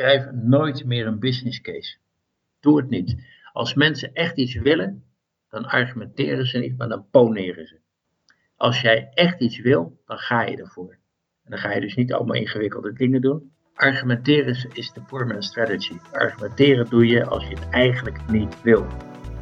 schrijf nooit meer een business case. Doe het niet. Als mensen echt iets willen, dan argumenteren ze niet, maar dan poneren ze. Als jij echt iets wil, dan ga je ervoor. En dan ga je dus niet allemaal ingewikkelde dingen doen. Argumenteren is de man's strategy. Argumenteren doe je als je het eigenlijk niet wil.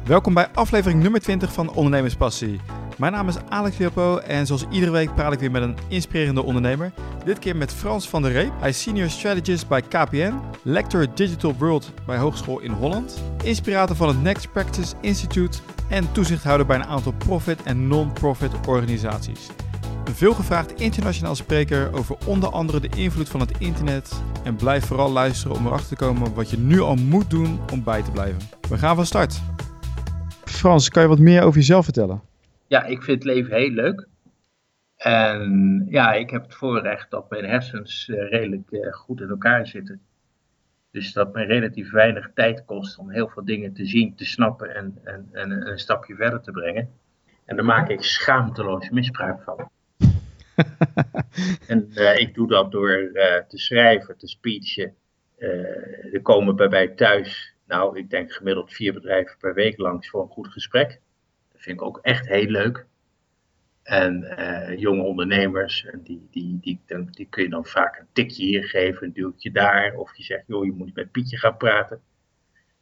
Welkom bij aflevering nummer 20 van Ondernemerspassie. Mijn naam is Alex Leopo en zoals iedere week praat ik weer met een inspirerende ondernemer. Dit keer met Frans van der Reep. Hij is Senior Strategist bij KPN, Lector Digital World bij Hogeschool in Holland, inspirator van het Next Practice Institute en toezichthouder bij een aantal profit- en non-profit organisaties. Een veelgevraagd internationaal spreker over onder andere de invloed van het internet. En blijf vooral luisteren om erachter te komen wat je nu al moet doen om bij te blijven. We gaan van start. Frans, kan je wat meer over jezelf vertellen? Ja, ik vind het leven heel leuk. En ja, ik heb het voorrecht dat mijn hersens uh, redelijk uh, goed in elkaar zitten. Dus dat mij relatief weinig tijd kost om heel veel dingen te zien, te snappen en, en, en een stapje verder te brengen. En daar maak ik schaamteloos misbruik van. en uh, ik doe dat door te schrijven, te speechen. er komen bij mij thuis, nou, ik denk gemiddeld vier bedrijven per week langs voor een goed gesprek. Dat vind ik ook echt heel leuk. En uh, jonge ondernemers, die, die, die, die, die kun je dan vaak een tikje hier geven, een duwtje daar. Of je zegt, joh, je moet met Pietje gaan praten.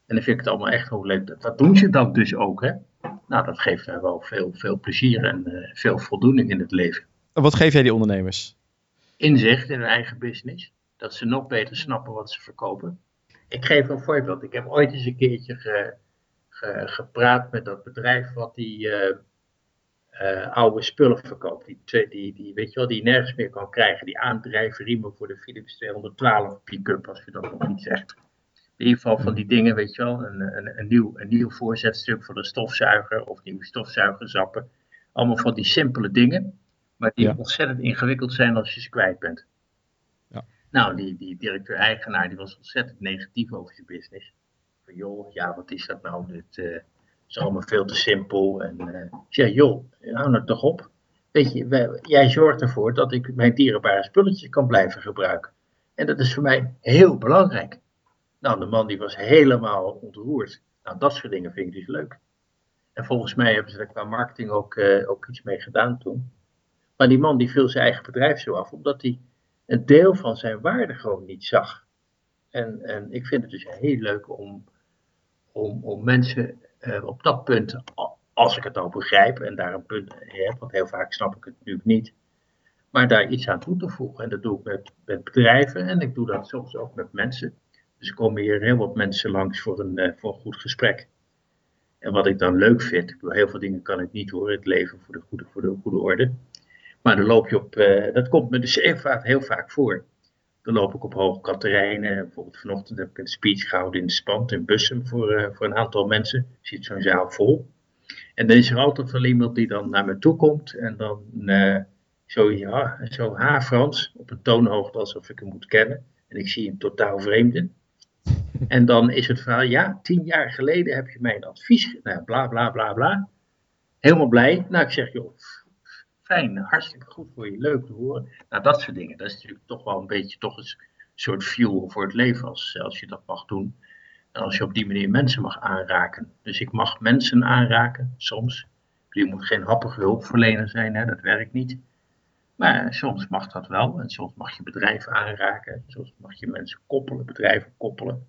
En dan vind ik het allemaal echt heel leuk. Dat, dat doen ze dan dus ook, hè. Nou, dat geeft mij wel veel, veel plezier en uh, veel voldoening in het leven. Wat geef jij die ondernemers? Inzicht in hun eigen business. Dat ze nog beter snappen wat ze verkopen. Ik geef een voorbeeld. Ik heb ooit eens een keertje ge, gepraat met dat bedrijf wat die... Uh, uh, oude spullen verkoopt. Die, die, die, weet je wel, die je nergens meer kan krijgen. Die aandrijfriemen voor de Philips 212 pick-up, als je dat nog niet zegt. In ieder geval van die dingen, weet je wel. Een, een, een, nieuw, een nieuw voorzetstuk voor de stofzuiger of nieuwe stofzuigerzappen. Allemaal van die simpele dingen, maar die ja. ontzettend ingewikkeld zijn als je ze kwijt bent. Ja. Nou, die, die directeur-eigenaar die was ontzettend negatief over zijn business. Joh, ja, wat is dat nou? Dit, uh, is allemaal veel te simpel. En uh, joh, hou nou toch op. Weet je, jij zorgt ervoor dat ik mijn dierbare spulletjes kan blijven gebruiken. En dat is voor mij heel belangrijk. Nou, de man die was helemaal ontroerd. Nou, dat soort dingen vind ik dus leuk. En volgens mij hebben ze er qua marketing ook, uh, ook iets mee gedaan toen. Maar die man die viel zijn eigen bedrijf zo af, omdat hij een deel van zijn waarde gewoon niet zag. En, en ik vind het dus heel leuk om, om, om mensen uh, op dat punt, als ik het al begrijp en daar een punt heb, want heel vaak snap ik het natuurlijk niet, maar daar iets aan toe te voegen. En dat doe ik met, met bedrijven en ik doe dat soms ook met mensen. Dus er komen hier heel wat mensen langs voor een, uh, voor een goed gesprek. En wat ik dan leuk vind, heel veel dingen kan ik niet horen, het leven voor de goede, voor de goede orde. Maar dan loop je op, uh, dat komt me dus heel vaak voor. Dan loop ik op Hoge Katerijnen. Bijvoorbeeld vanochtend heb ik een speech gehouden in de Spand in Bussum voor, uh, voor een aantal mensen. Je ziet zo'n zaal vol. En dan is er altijd wel iemand die dan naar me toe komt en dan uh, zo, ja, zo ha Frans, op een toonhoogte alsof ik hem moet kennen. En ik zie een totaal vreemde. En dan is het verhaal, ja, tien jaar geleden heb je mij een advies, nou, bla bla bla bla. Helemaal blij. Nou, ik zeg, joh, fijn, hartstikke goed voor je, leuk te horen. Nou, dat soort dingen. Dat is natuurlijk toch wel een beetje toch een soort fuel voor het leven als, als je dat mag doen. En als je op die manier mensen mag aanraken. Dus ik mag mensen aanraken, soms. Je moet geen happige hulpverlener zijn, hè, dat werkt niet. Maar soms mag dat wel. En soms mag je bedrijven aanraken. Soms mag je mensen koppelen, bedrijven koppelen.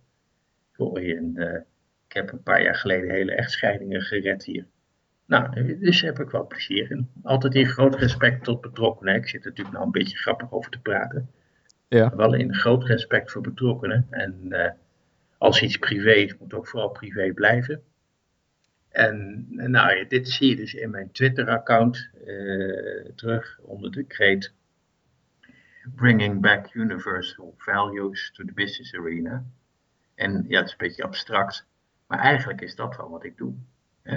En, uh, ik heb een paar jaar geleden hele echtscheidingen gered hier. Nou, dus heb ik wel plezier in. Altijd in groot respect tot betrokkenen. Ik zit natuurlijk nou een beetje grappig over te praten. Ja. Wel in groot respect voor betrokkenen. En uh, als iets privé is, moet ook vooral privé blijven. En nou, dit zie je dus in mijn Twitter-account uh, terug onder de kreet Bringing Back Universal Values to the Business Arena. En ja, het is een beetje abstract, maar eigenlijk is dat wel wat ik doe.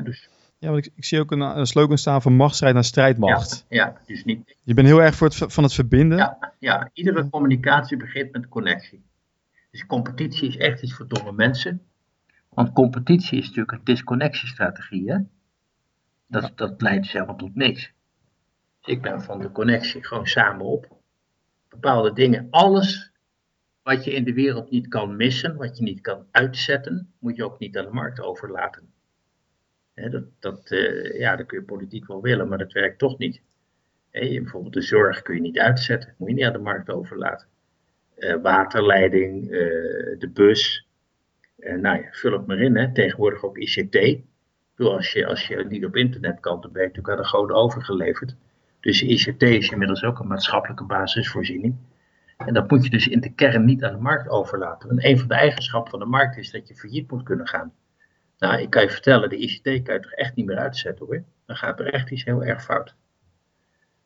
Dus ja, want ik, ik, zie ook een, een, slogan staan van machtsstrijd naar strijdmacht. Ja, ja, dus niet... Je bent heel erg voor het, van het verbinden. Ja, ja, iedere communicatie begint met connectie. Dus competitie is echt iets voor domme mensen. Want competitie is natuurlijk een disconnectiestrategie. Hè? Dat, ja. dat leidt zelf tot niks. Ik ben van de connectie, gewoon samen op. Bepaalde dingen, alles wat je in de wereld niet kan missen, wat je niet kan uitzetten, moet je ook niet aan de markt overlaten. Dat, uh, ja, kun je politiek wel willen, maar dat werkt toch niet. bijvoorbeeld de zorg kun je niet uitzetten, moet je niet aan de markt overlaten. Uh, waterleiding, uh, de bus, nou ja, vul het maar in. Hè. Tegenwoordig ook ICT. Als je, als je niet op internet kan, dan ben je natuurlijk aan de goden overgeleverd. Dus ICT is inmiddels ook een maatschappelijke basisvoorziening. En dat moet je dus in de kern niet aan de markt overlaten. En een van de eigenschappen van de markt is dat je failliet moet kunnen gaan. Nou, ik kan je vertellen, de ICT kan je toch echt niet meer uitzetten hoor. Dan gaat er echt iets heel erg fout.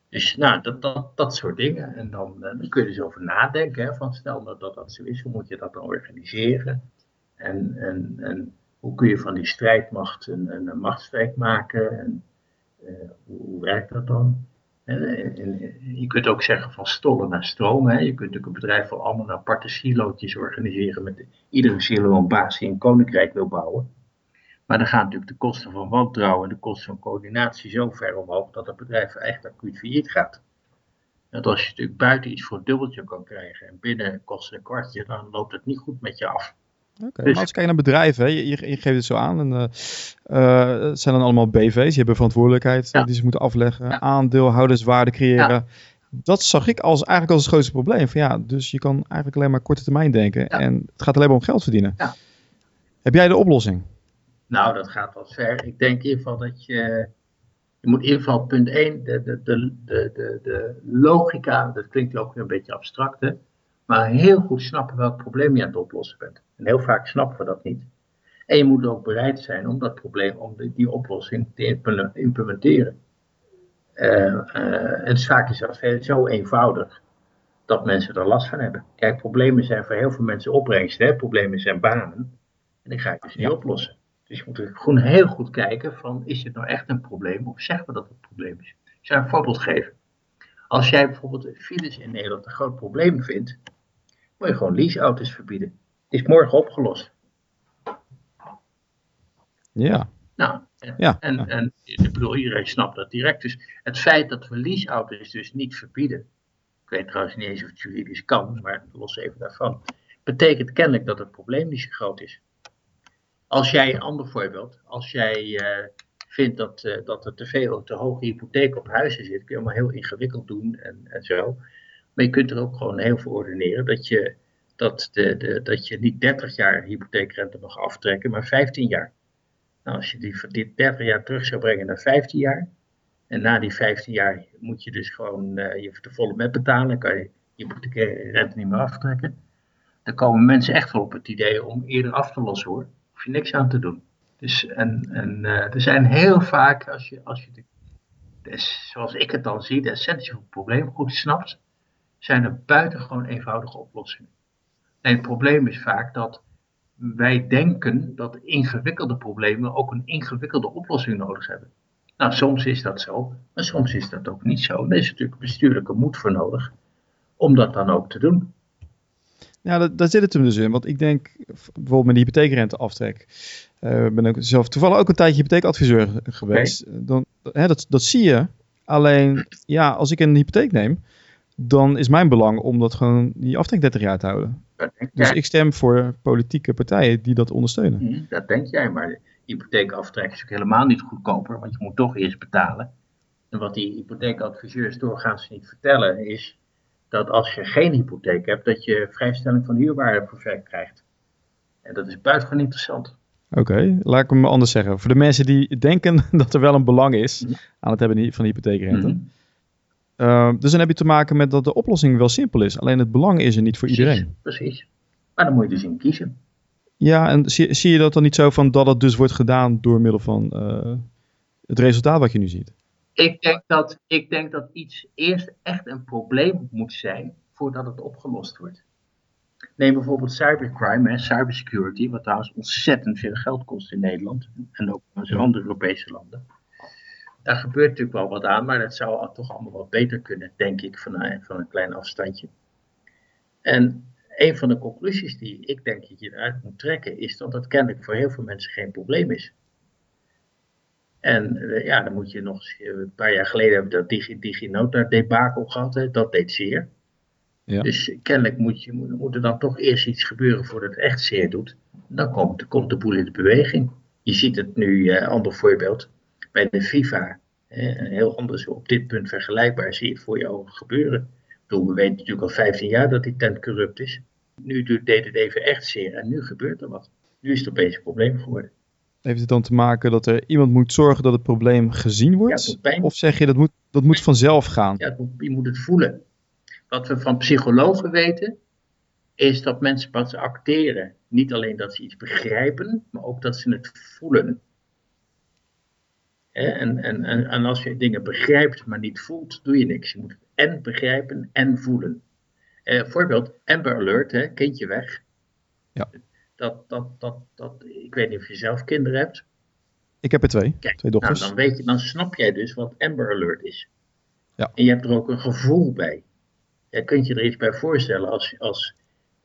Dus nou, dat, dat, dat soort dingen. En dan, eh, dan kun je dus over nadenken. Hè, van stel dat, dat dat zo is, hoe moet je dat dan organiseren? En, en, en hoe kun je van die strijdmacht een, een, machtsstrijd maken? En uh, hoe, werkt dat dan? je kunt ook zeggen van stollen naar stroom. Je kunt natuurlijk een bedrijf voor allemaal aparte silootjes organiseren met iedere silo een baas die een koninkrijk wil bouwen. Maar dan gaan natuurlijk de kosten van wantrouwen en de kosten van coördinatie zo ver omhoog dat het bedrijf echt acuut failliet gaat. Dat als je natuurlijk buiten iets voor een dubbeltje kan krijgen en binnen kost een kwartje, dan loopt het niet goed met je af. Oké, dus, als je kijkt naar bedrijven, je, je, geeft het zo aan. En, uh, het zijn dan allemaal BV's, die hebben verantwoordelijkheid die ze moeten afleggen. Aandeelhouders waarde creëren. Dat zag ik als, eigenlijk als het grootste probleem. Van, ja, dus je kan eigenlijk alleen maar korte termijn denken. En het gaat alleen maar om geld verdienen. Heb jij de oplossing? Nou, dat gaat wel ver. Ik denk in ieder geval dat je... Je moet in ieder geval punt 1, de, de, de, de, de logica, dat klinkt ook weer een beetje abstract, hè, maar heel goed snappen welk probleem je aan het oplossen bent. En heel vaak snappen we dat niet. En je moet ook bereid zijn om dat probleem, om die, oplossing te implementeren. Uh, uh, en vaak is dat zo eenvoudig dat mensen er last van hebben. Kijk, problemen zijn voor heel veel mensen opbrengst. Hè? Problemen zijn banen. En die ga je dus niet oplossen. Dus je moet gewoon heel goed kijken van, is dit nou echt een probleem? Of zeggen we dat het een probleem is? Ik zou een voorbeeld geven. Als jij bijvoorbeeld files in Nederland een groot probleem vindt, moet je gewoon leaseauto's verbieden is morgen opgelost. Ja. Nou, en, ja. En, en ik bedoel, iedereen snapt dat direct. Dus het feit dat we leaseauto's dus niet verbieden, ik weet trouwens niet eens of het juridisch kan, maar los even daarvan, betekent kennelijk dat het probleem niet zo groot is. Als jij, een ander voorbeeld, als jij uh, vindt dat, uh, dat er te veel, te hoge hypotheek op huizen zit, kun je allemaal heel ingewikkeld doen en, en zo. Maar je kunt er ook gewoon heel veel ordineren dat je dat, de, de, dat je niet 30 jaar hypotheekrente mag aftrekken, maar 15 jaar. Nou, als je die dit 30 jaar terug zou brengen naar 15 jaar, en na die 15 jaar moet je dus gewoon uh, je de volle met betalen, kan je hypotheekrente niet meer aftrekken. Dan komen mensen echt wel op het idee om eerder af te lossen hoor. Hoef je niks aan te doen. Dus en, en uh, er zijn heel vaak, als je, als je zoals ik het dan zie, de essentie van het probleem goed snapt, zijn er buitengewoon eenvoudige oplossingen. En het probleem is vaak dat wij denken dat ingewikkelde problemen ook een ingewikkelde oplossing nodig hebben. Nou, soms is dat zo, maar soms is dat ook niet zo. Er is natuurlijk bestuurlijke moed voor nodig om dat dan ook te doen. Ja, daar, zit het hem dus in. Want ik denk bijvoorbeeld met de hypotheekrenteaftrek. Uh, ben ik zelf toevallig ook een tijdje hypotheekadviseur geweest. Dan, hè, dat, dat zie je. Alleen, ja, als ik een hypotheek neem, dan is mijn belang om dat gewoon die aftrek 30 jaar te houden. Dus ik stem voor politieke partijen die dat ondersteunen. Mhm, dat denk jij, maar hypotheekaftrek is ook helemaal niet goedkoper, want je moet toch eerst betalen. En wat die hypotheekadviseurs doorgaans niet vertellen is dat als je geen hypotheek hebt, dat je vrijstelling van huurwaarde perfect krijgt. En dat is buitengewoon interessant. Oké, laat ik hem anders zeggen. Voor de mensen die denken dat er wel een belang is mhm. aan het hebben van de hypotheekrente. Mm dus dan heb je te maken met dat de oplossing wel simpel is. Alleen het belang is er niet voor iedereen. Precies. Maar dan moet je dus in kiezen. Ja, en zie, zie je dat dan niet zo van dat het dus wordt gedaan door middel van uh, het resultaat wat je nu ziet? Ik denk, dat, ik denk dat iets eerst echt een probleem moet zijn voordat het opgelost wordt. Neem bijvoorbeeld cybercrime en cybersecurity, wat trouwens ontzettend veel geld kost in Nederland en ook in andere Europese landen daar gebeurt natuurlijk wel wat aan, maar dat zou toch allemaal wat beter kunnen, denk ik, van een, van een klein afstandje. En een van de conclusies die ik denk dat je eruit moet trekken, is dat dat kennelijk voor heel veel mensen geen probleem is. En eh, ja, dan moet je nog een paar jaar geleden hebben we dat DigiNota debakel gehad, hè, dat deed zeer. Ja. Dus kennelijk moet, je, moet er dan toch eerst iets gebeuren voordat het echt zeer doet. Dan komt, komt de boel in de beweging. Je ziet het nu, uh, ander voorbeeld, bij de FIFA. heel anders op dit punt vergelijkbaar zie je het voor je ogen gebeuren. Bedoel, we weten natuurlijk al 15 jaar dat die tent corrupt is. Nu deed het even echt zeer en nu gebeurt er wat. Nu is het opeens een probleem geworden. Heeft het dan te maken dat er iemand moet zorgen dat het probleem gezien wordt? of zeg je dat moet, dat moet vanzelf gaan? Ja, je moet het voelen. Wat we van psychologen weten, is dat mensen pas acteren. Niet alleen dat ze iets begrijpen, maar ook dat ze het voelen. En, en, en, en als je dingen begrijpt, maar niet voelt, doe je niks. Je moet het en begrijpen en voelen. Eh, voorbeeld, Amber Alert, hè, kindje weg. Ja. Dat, dat, dat, dat, ik weet niet of je zelf kinderen hebt. Ik heb er twee, twee dochters. Nou, dan, weet je, dan snap jij dus wat Amber Alert is. Ja. En je hebt er ook een gevoel bij. Je kunt je er iets bij voorstellen als, als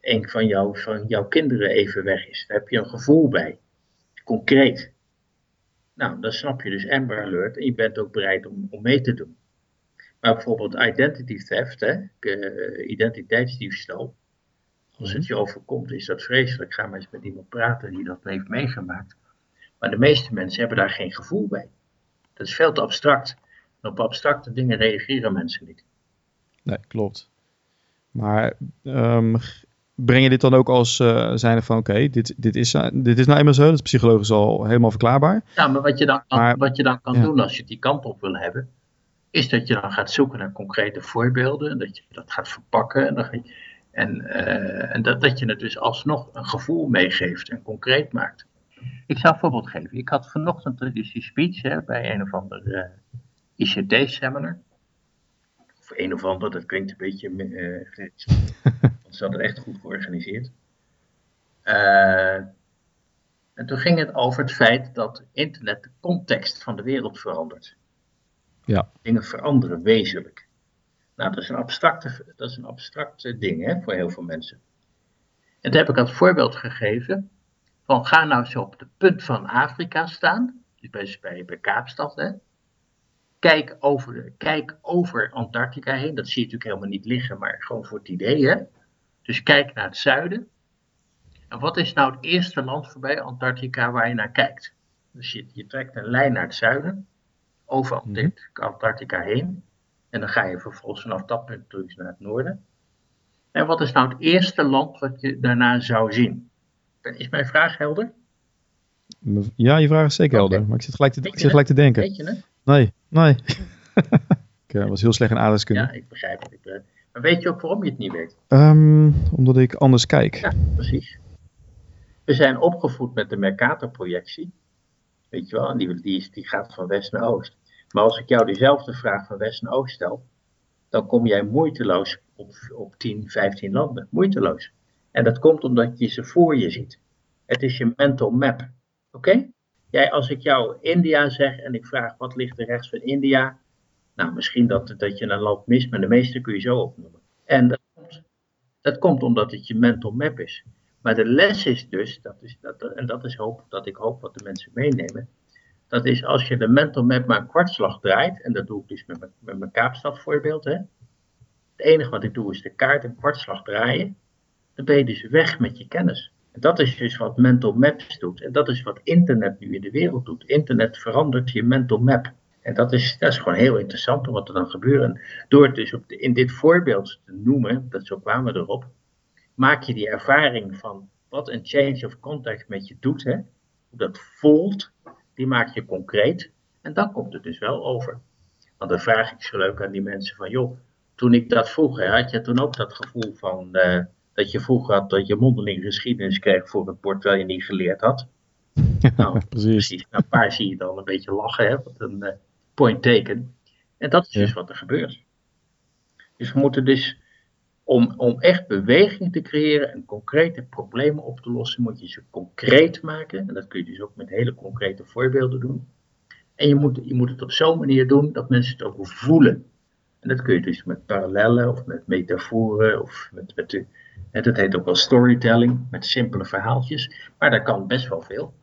een van, jou, van jouw kinderen even weg is. Daar heb je een gevoel bij. Concreet. Nou, dan snap je dus Amber Alert en je bent ook bereid om, om mee te doen. Maar bijvoorbeeld identity theft, hè, uh, identiteitsdiefstal. Als het je overkomt, is dat vreselijk. Ga maar eens met iemand praten die dat heeft meegemaakt. Maar de meeste mensen hebben daar geen gevoel bij. Dat is veel te abstract. En op abstracte dingen reageren mensen niet. Nee, klopt. Maar um, breng je dit dan ook als uh, zijnde van oké, dit, dit, is, uh, dit is nou eenmaal zo, dat is psychologisch al helemaal verklaarbaar. Ja, maar wat je dan kan, wat je dan kan doen als je die kant op wil hebben, is dat je dan gaat zoeken naar concrete voorbeelden, dat je dat gaat verpakken en, dan en, uh, en dat, dat je het dus alsnog een gevoel meegeeft en concreet maakt. Ik zal een voorbeeld geven. Ik had vanochtend dus die speech hè, bij een of ander ICT-seminar of een of ander, dat klinkt een beetje. Uh, want ze hadden echt goed georganiseerd. Uh, en toen ging het over het feit dat internet de context van de wereld verandert. Ja. Dingen veranderen wezenlijk. Nou, dat is een abstracte, dat is een abstracte ding hè, voor heel veel mensen. En toen heb ik als voorbeeld gegeven van ga nou eens op de punt van Afrika staan, dus bij, bij, bij Kaapstad, hè, kijk over, kijk over Antarctica heen. Dat zie je natuurlijk helemaal niet liggen, maar gewoon voor het idee. Hè? Dus kijk naar het zuiden. En wat is nou het eerste land voorbij Antarctica waar je naar kijkt? Dus je, je trekt een lijn naar het zuiden, over mhm. Antarctica heen. En dan ga je vervolgens vanaf dat punt terug naar het noorden. En wat is nou het eerste land wat je daarna zou zien? Is mijn vraag helder? Ja, je vraag is zeker helder. Maar ik zit gelijk te, ik zit gelijk te denken. Weet je het? Nee, nee. ik uh, was heel slecht in aardrijkskunde. Ja, ik begrijp het. Ik Maar weet je ook waarom je het niet weet? Um, omdat ik anders kijk. Ja, precies. We zijn opgevoed met de Mercator-projectie. Weet je wel, en die, die, die gaat van west naar oost. Maar als ik jou dezelfde vraag van west naar oost stel, dan kom jij moeiteloos op, op 10, 15 landen. Moeiteloos. En dat komt omdat je ze voor je ziet. Het is je mental map. Oké? Jij, als ik jou India zeg en ik vraag wat ligt er rechts van India, nou misschien dat, dat je een land mist, maar de meeste kun je zo opnoemen. En dat komt, dat komt omdat het je mental map is. Maar de les is dus, dat is, dat, en dat is hoop, dat ik hoop wat de mensen meenemen, dat is als je de mental map maar een kwartslag draait, en dat doe ik dus met mijn, met mijn Kaapstad voorbeeld, hè. Het enige wat ik doe is de kaart een kwartslag draaien, dan ben je dus weg met je kennis. En dat is dus wat mental maps doet. En dat is wat internet nu in de wereld doet. Internet verandert je mental map. En dat is, dat is gewoon heel interessant wat er dan gebeurt. En door het dus op in dit voorbeeld te noemen, dat zo kwamen we erop, maak je die ervaring van wat een change of contact met je doet, hè, hoe dat voelt, die maak je concreet. En dan komt het dus wel over. Want dan vraag ik zo leuk aan die mensen van, joh, toen ik dat vroeg, hè, had je toen ook dat gevoel van, uh, dat je vroeger had dat je mondeling geschiedenis kreeg voor het bord terwijl je niet geleerd had. nou, precies. precies. Nou, een paar zie je dan een beetje lachen, hè, wat een uh, point taken. En dat is dus wat er gebeurt. Dus we moeten dus, om, om echt beweging te creëren en concrete problemen op te lossen, moet je ze concreet maken. En dat kun je dus ook met hele concrete voorbeelden doen. En je moet, je moet het op zo'n manier doen dat mensen het ook voelen. En dat kun je dus met parallellen of met metaforen of met, dat heet ook wel storytelling, met simpele verhaaltjes. Maar daar kan best wel veel.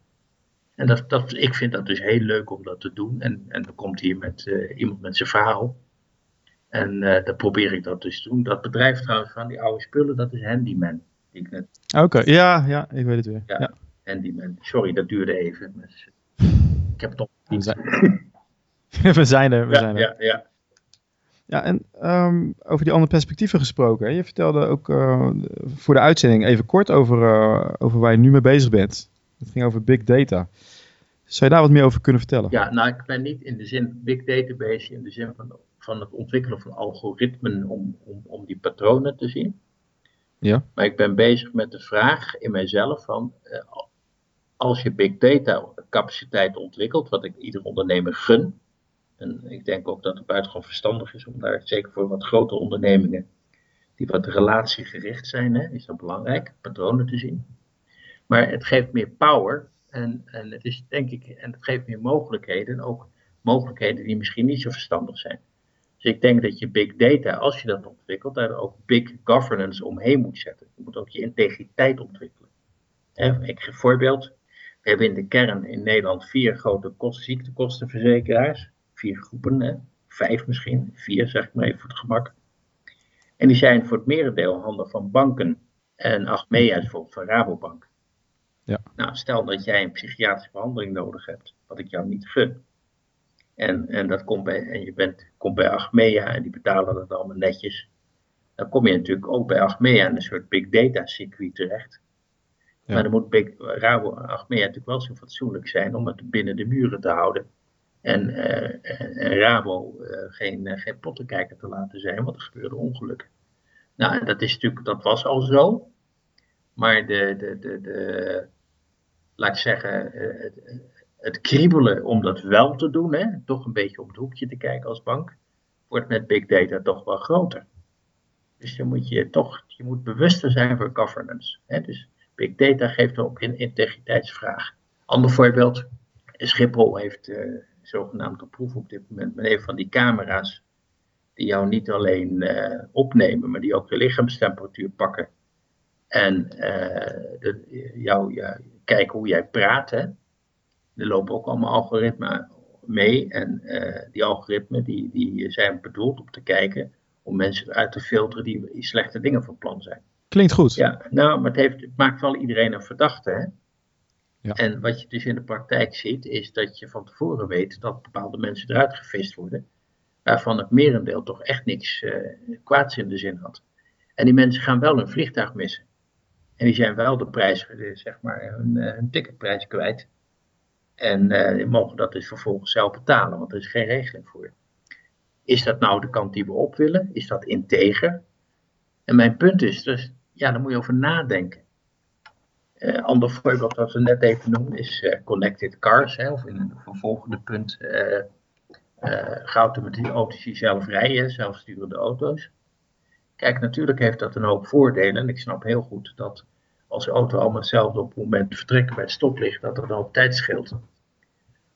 En dat, dat, ik vind dat dus heel leuk om dat te doen. En, en dan komt hier met, uh, iemand met zijn verhaal. En uh, dan probeer ik dat dus te doen. Dat bedrijf trouwens van die oude spullen, dat is Handyman. Oké, ja, ja, ik weet het weer. Ja, Handyman. Sorry, dat duurde even. Ik heb het op. We zijn, we zijn er, we ja, zijn er. Ja, ja. Ja, en um, over die andere perspectieven gesproken. Hè? Je vertelde ook uh, voor de uitzending even kort over, uh, over waar je nu mee bezig bent. Het ging over big data. Zou je daar wat meer over kunnen vertellen? Ja, nou, ik ben niet in de zin big database, in de zin van, van het ontwikkelen van algoritmen om, om, om die patronen te zien. Ja. Maar ik ben bezig met de vraag in mijzelf van, uh, als je big data capaciteit ontwikkelt, wat ik ieder ondernemer gun, en ik denk ook dat het buitengewoon verstandig is om daar, zeker voor wat grote ondernemingen, die wat relatiegericht zijn, hè, is dat belangrijk, patronen te zien. Maar het geeft meer power en, en het is denk ik, en het geeft meer mogelijkheden, ook mogelijkheden die misschien niet zo verstandig zijn. Dus ik denk dat je big data, als je dat ontwikkelt, daar ook big governance omheen moet zetten. Je moet ook je integriteit ontwikkelen. Ik geef een voorbeeld. We hebben in de kern in Nederland vier grote kost, ziektekostenverzekeraars. Vier groepen, vijf misschien, vier zeg ik maar even voor het gemak. En die zijn voor het merendeel handen van banken. En Achmea is bijvoorbeeld van Rabobank. Ja. Nou, stel dat jij een psychiatrische behandeling nodig hebt, wat ik jou niet gun. En, en, dat komt bij, en je bent, komt bij Achmea en die betalen dat allemaal netjes. Dan kom je natuurlijk ook bij Achmea in een soort big data circuit terecht. Ja. Maar dan moet big, Rabo Achmea natuurlijk wel zo fatsoenlijk zijn om het binnen de muren te houden. En, uh, en Rabo uh, geen, uh, geen pottenkijker te laten zijn, want er gebeurden ongelukken. Nou, dat, is natuurlijk, dat was al zo. Maar de, de, de, de laat ik zeggen, het, het kriebelen om dat wel te doen, hè, toch een beetje op het hoekje te kijken als bank, wordt met big data toch wel groter. Dus dan moet je toch, je moet bewuster zijn voor governance. Hè. Dus big data geeft ook een integriteitsvraag. Ander voorbeeld, Schiphol heeft uh, zogenaamd op proef op dit moment met een van die camera's die jou niet alleen uh, opnemen, maar die ook de lichaamstemperatuur pakken. En uh, de, jou, kijken hoe jij praat. Hè. Er lopen ook allemaal algoritmen mee. En uh, die algoritmen die, die zijn bedoeld om te kijken om mensen uit te filteren die slechte dingen van plan zijn. Klinkt goed. Ja, nou, maar het, heeft, het maakt wel iedereen een verdachte. Hè? Ja. En wat je dus in de praktijk ziet, is dat je van tevoren weet dat bepaalde mensen eruit gevist worden, waarvan het merendeel toch echt niks uh, kwaads in de zin had. En die mensen gaan wel hun vliegtuig missen. En die zijn wel de prijs, zeg maar, hun, hun ticketprijs kwijt. En uh, mogen dat dus vervolgens zelf betalen, want er is geen regeling voor. Is dat nou de kant die we op willen? Is dat integer? En mijn punt is dus, ja, daar moet je over nadenken. Uh, ander voorbeeld dat we net even noemen is connected cars, hè, of in een vervolgende punt uh, auto's die zelf rijden, zelfsturende auto's. Kijk, natuurlijk heeft dat een hoop voordelen en ik snap heel goed dat als de auto allemaal hetzelfde op het moment vertrekken bij het stoplicht, dat er een hoop tijd scheelt.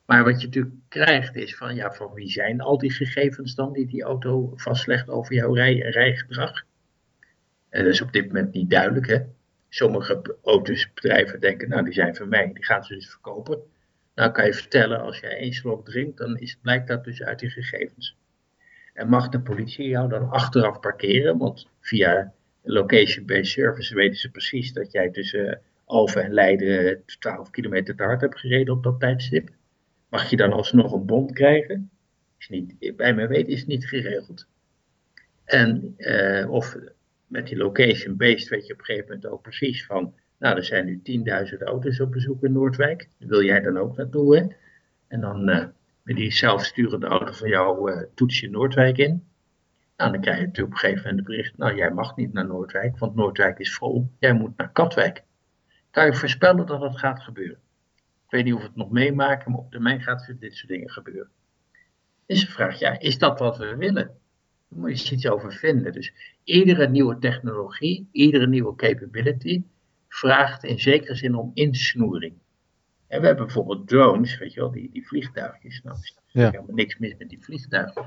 Maar wat je natuurlijk krijgt is van, ja, van wie zijn al die gegevens dan die die auto vastlegt over jouw rij, rijgedrag? En dat is op dit moment niet duidelijk, hè. Sommige auto's, bedrijven denken, nou, die zijn van mij, die gaan ze dus verkopen. Nou kan je vertellen, als jij één slok drinkt, dan is, blijkt dat dus uit die gegevens. En mag de politie jou dan achteraf parkeren, want via location-based service weten ze precies dat jij tussen Alphen en Leiden 12 kilometer te hard hebt gereden op dat tijdstip. Mag je dan alsnog een bon krijgen? Is niet, bij mijn weten is het niet geregeld. En uh, of met die location-based weet je op een gegeven moment ook precies van, nou er zijn nu 10.000 auto's op bezoek in Noordwijk. Wil jij dan ook naartoe hè? En dan met die zelfsturende auto van jou uh, toets Noordwijk in. Nou, dan krijg je natuurlijk op een gegeven moment bericht, nou jij mag niet naar Noordwijk, want Noordwijk is vol. Jij moet naar Katwijk. Kan je voorspellen dat dat gaat gebeuren? Ik weet niet of we het nog meemaken, maar op termijn gaat dit soort dingen gebeuren. Is de vraag, ja, is dat wat we willen? Daar moet je iets over vinden. Dus iedere nieuwe technologie, iedere nieuwe capability vraagt in zekere zin om insnoering. En we hebben bijvoorbeeld drones, weet je wel, die, die vliegtuigjes. Nou, er is Ja. helemaal niks mis met die vliegtuigjes.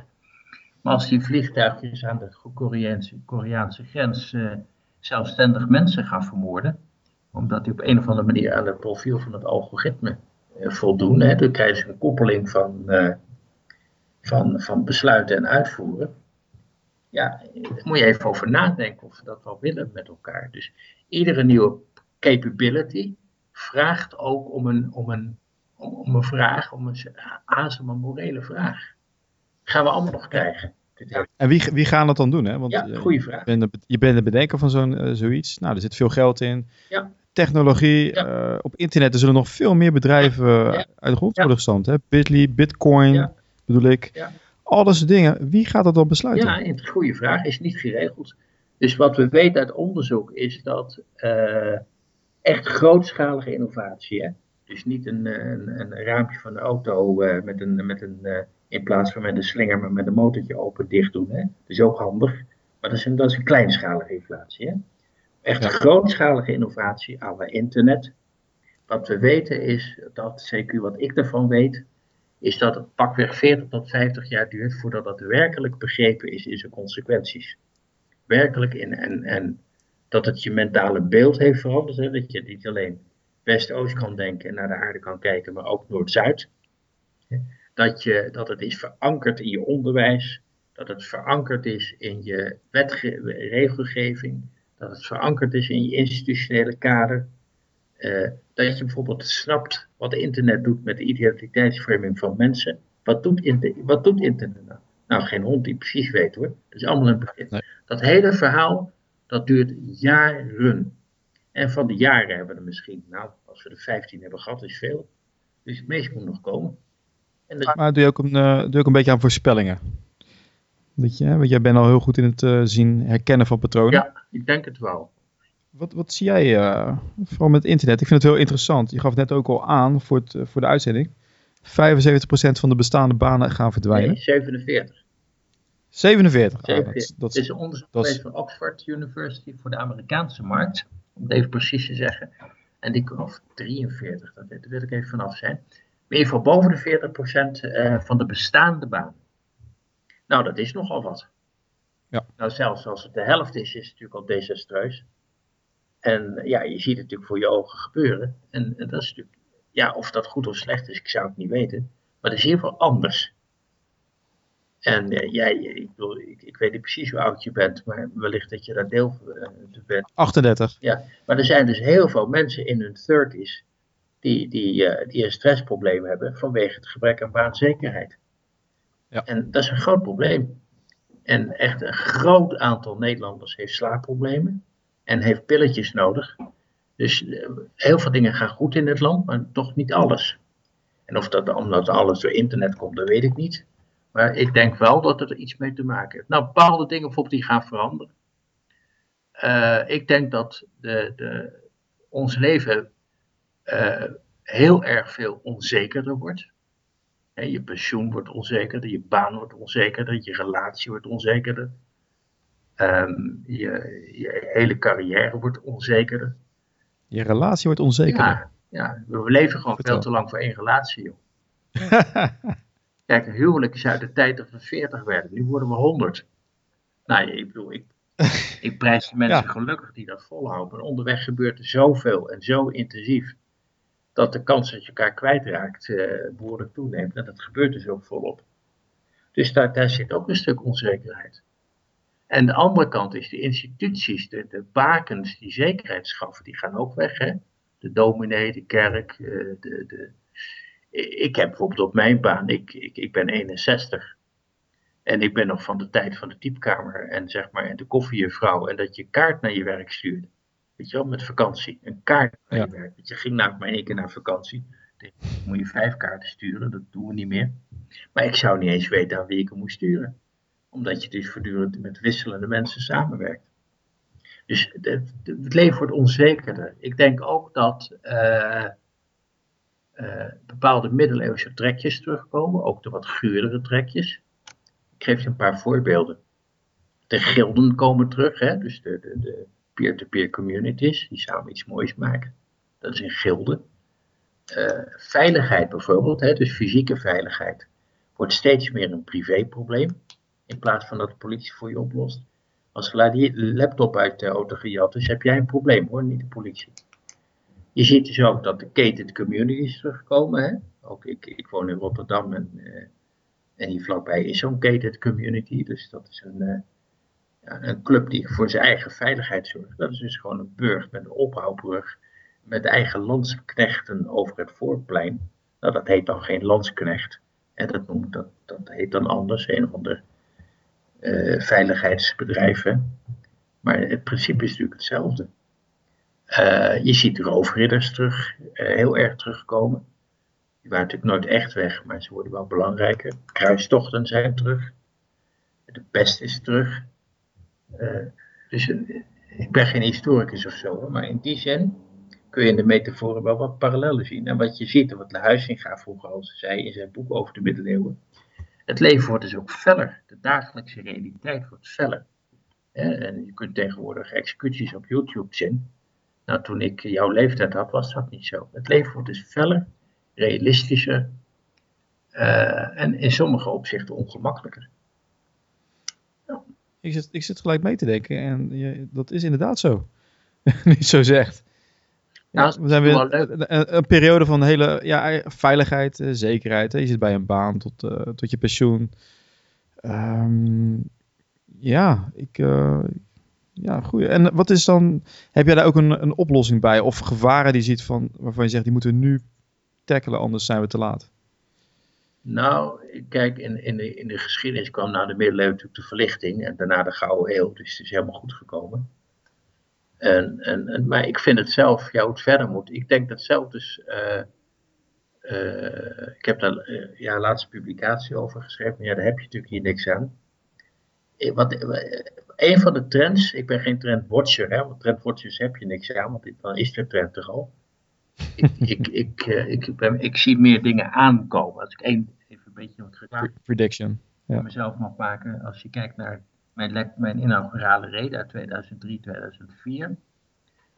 Maar als die vliegtuigjes aan de Koreaanse, Koreaanse grens eh, zelfstandig mensen gaan vermoorden, omdat die op een of andere manier aan het profiel van het algoritme eh, voldoen, hè, dan krijgen ze een koppeling van, eh, van, van besluiten en uitvoeren. ja, daar moet je even over nadenken of we dat wel willen met elkaar. Dus iedere nieuwe capability vraagt ook om een, om een, om, een vraag, om een azem, een morele vraag. Gaan we allemaal nog krijgen. En wie, wie gaan dat dan doen? Hè? Want ja, goede vraag. Je bent, de, je bent de bedenker van zo'n, uh, zoiets. Nou, er zit veel geld in. Ja. Technologie. Uh, op internet er zullen nog veel meer bedrijven ja. uit de grond worden gestampt. Hè? Bitly, Bitcoin bedoel ik. Al dat soort dingen. Wie gaat dat dan besluiten? Ja, een goede vraag. Is niet geregeld. Dus wat we weten uit onderzoek is dat uh, echt grootschalige innovatie. Hè? Dus niet een, een, een, raampje van de auto uh, met een, met een in plaats van met een slinger, maar met een motortje open dicht doen. Hè? Dat is ook handig. Maar dat is een, dat is een kleinschalige inflatie. Hè? Echt grootschalige innovatie aan internet. Wat we weten is dat, CQ wat ik ervan weet, is dat het pakweg 40 tot 50 jaar duurt voordat dat werkelijk begrepen is in zijn consequenties. Werkelijk in en, en dat het je mentale beeld heeft veranderd. Hè? Dat je niet alleen West-Oost kan denken en naar de aarde kan kijken, maar ook Noord-Zuid dat, je, dat het is verankerd in je onderwijs, dat het verankerd is in je wetregelgeving, dat het verankerd is in je institutionele kader. Uh, dat je bijvoorbeeld snapt wat internet doet met de identiteitsframing van mensen. Wat doet, wat doet internet nou? Nou, geen hond die precies weet hoor. Dat is allemaal een begin. Dat hele verhaal, dat duurt jaren. En van de jaren hebben we er misschien, nou, als we er 15 hebben gehad, is veel. Dus het meeste moet nog komen. Maar doe je, ook een, uh, doe je ook een beetje aan voorspellingen? Dat je, want jij bent al heel goed in het uh, zien herkennen van patronen. Ja, ik denk het wel. Wat, wat zie jij, uh, vooral met internet? Ik vind het heel interessant. Je gaf het net ook al aan voor, het, voor de uitzending. 75% van de bestaande banen gaan verdwijnen. Nee, 47. 47? 47. Ah, dat, dat, is een onderzoek geweest van Oxford University voor de Amerikaanse markt. Om het even precies te zeggen. En die, of 43, dat, daar wil ik even vanaf zijn in ieder geval boven de 40% uh, van de bestaande baan. Nou, dat is nogal wat. Ja. Nou, zelfs als het de helft is, is het natuurlijk al desastreus. En ja, je ziet het natuurlijk voor je ogen gebeuren. En, en dat is natuurlijk, ja, of dat goed of slecht is, ik zou het niet weten. Maar het is in ieder geval anders. En uh, jij, ik, bedoel, ik, ik, weet niet precies hoe oud je bent, maar wellicht dat je daar deel van uh, bent. 38. Ja, maar er zijn dus heel veel mensen in hun 30s die, die, die een stressprobleem hebben vanwege het gebrek aan baanzekerheid. Ja. En dat is een groot probleem. En echt een groot aantal Nederlanders heeft slaapproblemen en heeft pilletjes nodig. Dus heel veel dingen gaan goed in het land, maar toch niet alles. En of dat omdat alles door internet komt, dat weet ik niet. Maar ik denk wel dat het er iets mee te maken heeft. Nou, bepaalde dingen bijvoorbeeld die gaan veranderen. Uh, ik denk dat de, de, ons leven uh, heel erg veel onzekerder wordt. je pensioen wordt onzekerder, je baan wordt onzekerder, je relatie wordt onzekerder. Um, je, je, hele carrière wordt onzekerder. Je relatie wordt onzekerder? Ja, ja we leven gewoon veel te lang voor één relatie, joh. Kijk, een huwelijk is uit de tijd dat we 40 werden. Nu worden we 100. Nou, ik bedoel, ik, ik prijs de mensen gelukkig die dat volhouden. Maar onderweg gebeurt er zoveel en zo intensief dat de kans dat je elkaar kwijtraakt uh, behoorlijk toeneemt. En dat gebeurt dus ook volop. Dus daar, daar zit ook een stuk onzekerheid. En de andere kant is de instituties, de, de bakens die zekerheid schaffen, die gaan ook weg. Hè? De dominee, de kerk. Uh, de, de... Ik heb bijvoorbeeld op mijn baan, ik, ik, ik ben 61. En ik ben nog van de tijd van de typkamer en zeg maar en de koffiejuffrouw. En dat je kaart naar je werk stuurt. Weet je wel, met vakantie. Een kaart naar je werk. Want je ging nou maar één keer naar vakantie. Dan moet je vijf kaarten sturen, dat doen we niet meer. Maar ik zou niet eens weten aan wie ik hem moest sturen. Omdat je dus voortdurend met wisselende mensen samenwerkt. Dus het, het leven wordt onzekerder. Ik denk ook dat uh, uh, bepaalde middeleeuwse trekjes terugkomen. Ook de wat guurdere trekjes. Ik geef je een paar voorbeelden. De gilden komen terug, hè? dus de, peer-to-peer communities die samen iets moois maken. Dat is in gilden. Uh, veiligheid bijvoorbeeld, hè, dus fysieke veiligheid, wordt steeds meer een privéprobleem. In plaats van dat de politie voor je oplost. Als je laptop uit de auto gejat is, heb jij een probleem hoor, niet de politie. Je ziet dus ook dat de gated communities terugkomen. Hè? Ook ik, ik woon in Rotterdam en, uh, en hier vlakbij is zo'n gated community. Dus dat is een, uh, Ja, een club die voor zijn eigen veiligheid zorgt. Dat is dus gewoon een burg met een ophoubrug. Met eigen landsknechten over het voorplein. Nou, dat heet dan geen landsknecht. En dat, noemt, dat, dat heet dan anders, een of ander uh, veiligheidsbedrijven. Maar het principe is natuurlijk hetzelfde. Uh, je ziet roofridders terug, uh, heel erg terugkomen. Die waren natuurlijk nooit echt weg, maar ze worden wel belangrijker. Kruistochten zijn terug. De pest is terug. dus ik ben geen historicus of zo, maar in die zin kun je in de metaforen wel wat parallellen zien. En wat je ziet, en wat de Huizinga vroeger al zei in zijn boek over de middeleeuwen, het leven wordt dus ook feller. De dagelijkse realiteit wordt feller. En je kunt tegenwoordig executies op YouTube zien. Nou, toen ik jouw leeftijd had, was dat niet zo. Het leven wordt dus feller, realistischer uh, en in sommige opzichten ongemakkelijker. Ja. Ik, zit, ik zit gelijk mee te denken en je, dat is inderdaad zo. niet zo zegt. Nou, we zijn weer een, een, periode van hele ja, veiligheid, uh, zekerheid. Hè. Je zit bij een baan tot, uh, tot je pensioen. Um, ja, ik. Uh, ja, goed. En wat is dan. Heb jij daar ook een, een oplossing bij? Of gevaren die ziet van, waarvan je zegt die moeten we nu tackelen, anders zijn we te laat? Nou, kijk, in, in, de, in de geschiedenis kwam na de middeleeuwen natuurlijk de verlichting en daarna de gouden eeuw. Dus het is helemaal goed gekomen. En, en, en, maar ik vind het zelf, ja, hoe het verder moet. Ik denk dat zelf dus. Uh, uh, ik heb daar uh, ja, laatste publicatie over geschreven, maar ja, daar heb je natuurlijk hier niks aan. Wat, een van de trends, ik ben geen trendwatcher, hè, want trendwatchers heb je niks aan, want dan is de trend toch al. ik, ik, ik, ik, ben, ik, zie meer dingen aankomen. Als ik één, even een beetje wat reclame Prediction. Ja. mezelf mag maken, als je kijkt naar mijn, mijn inaugurale reden uit 2003, 2004.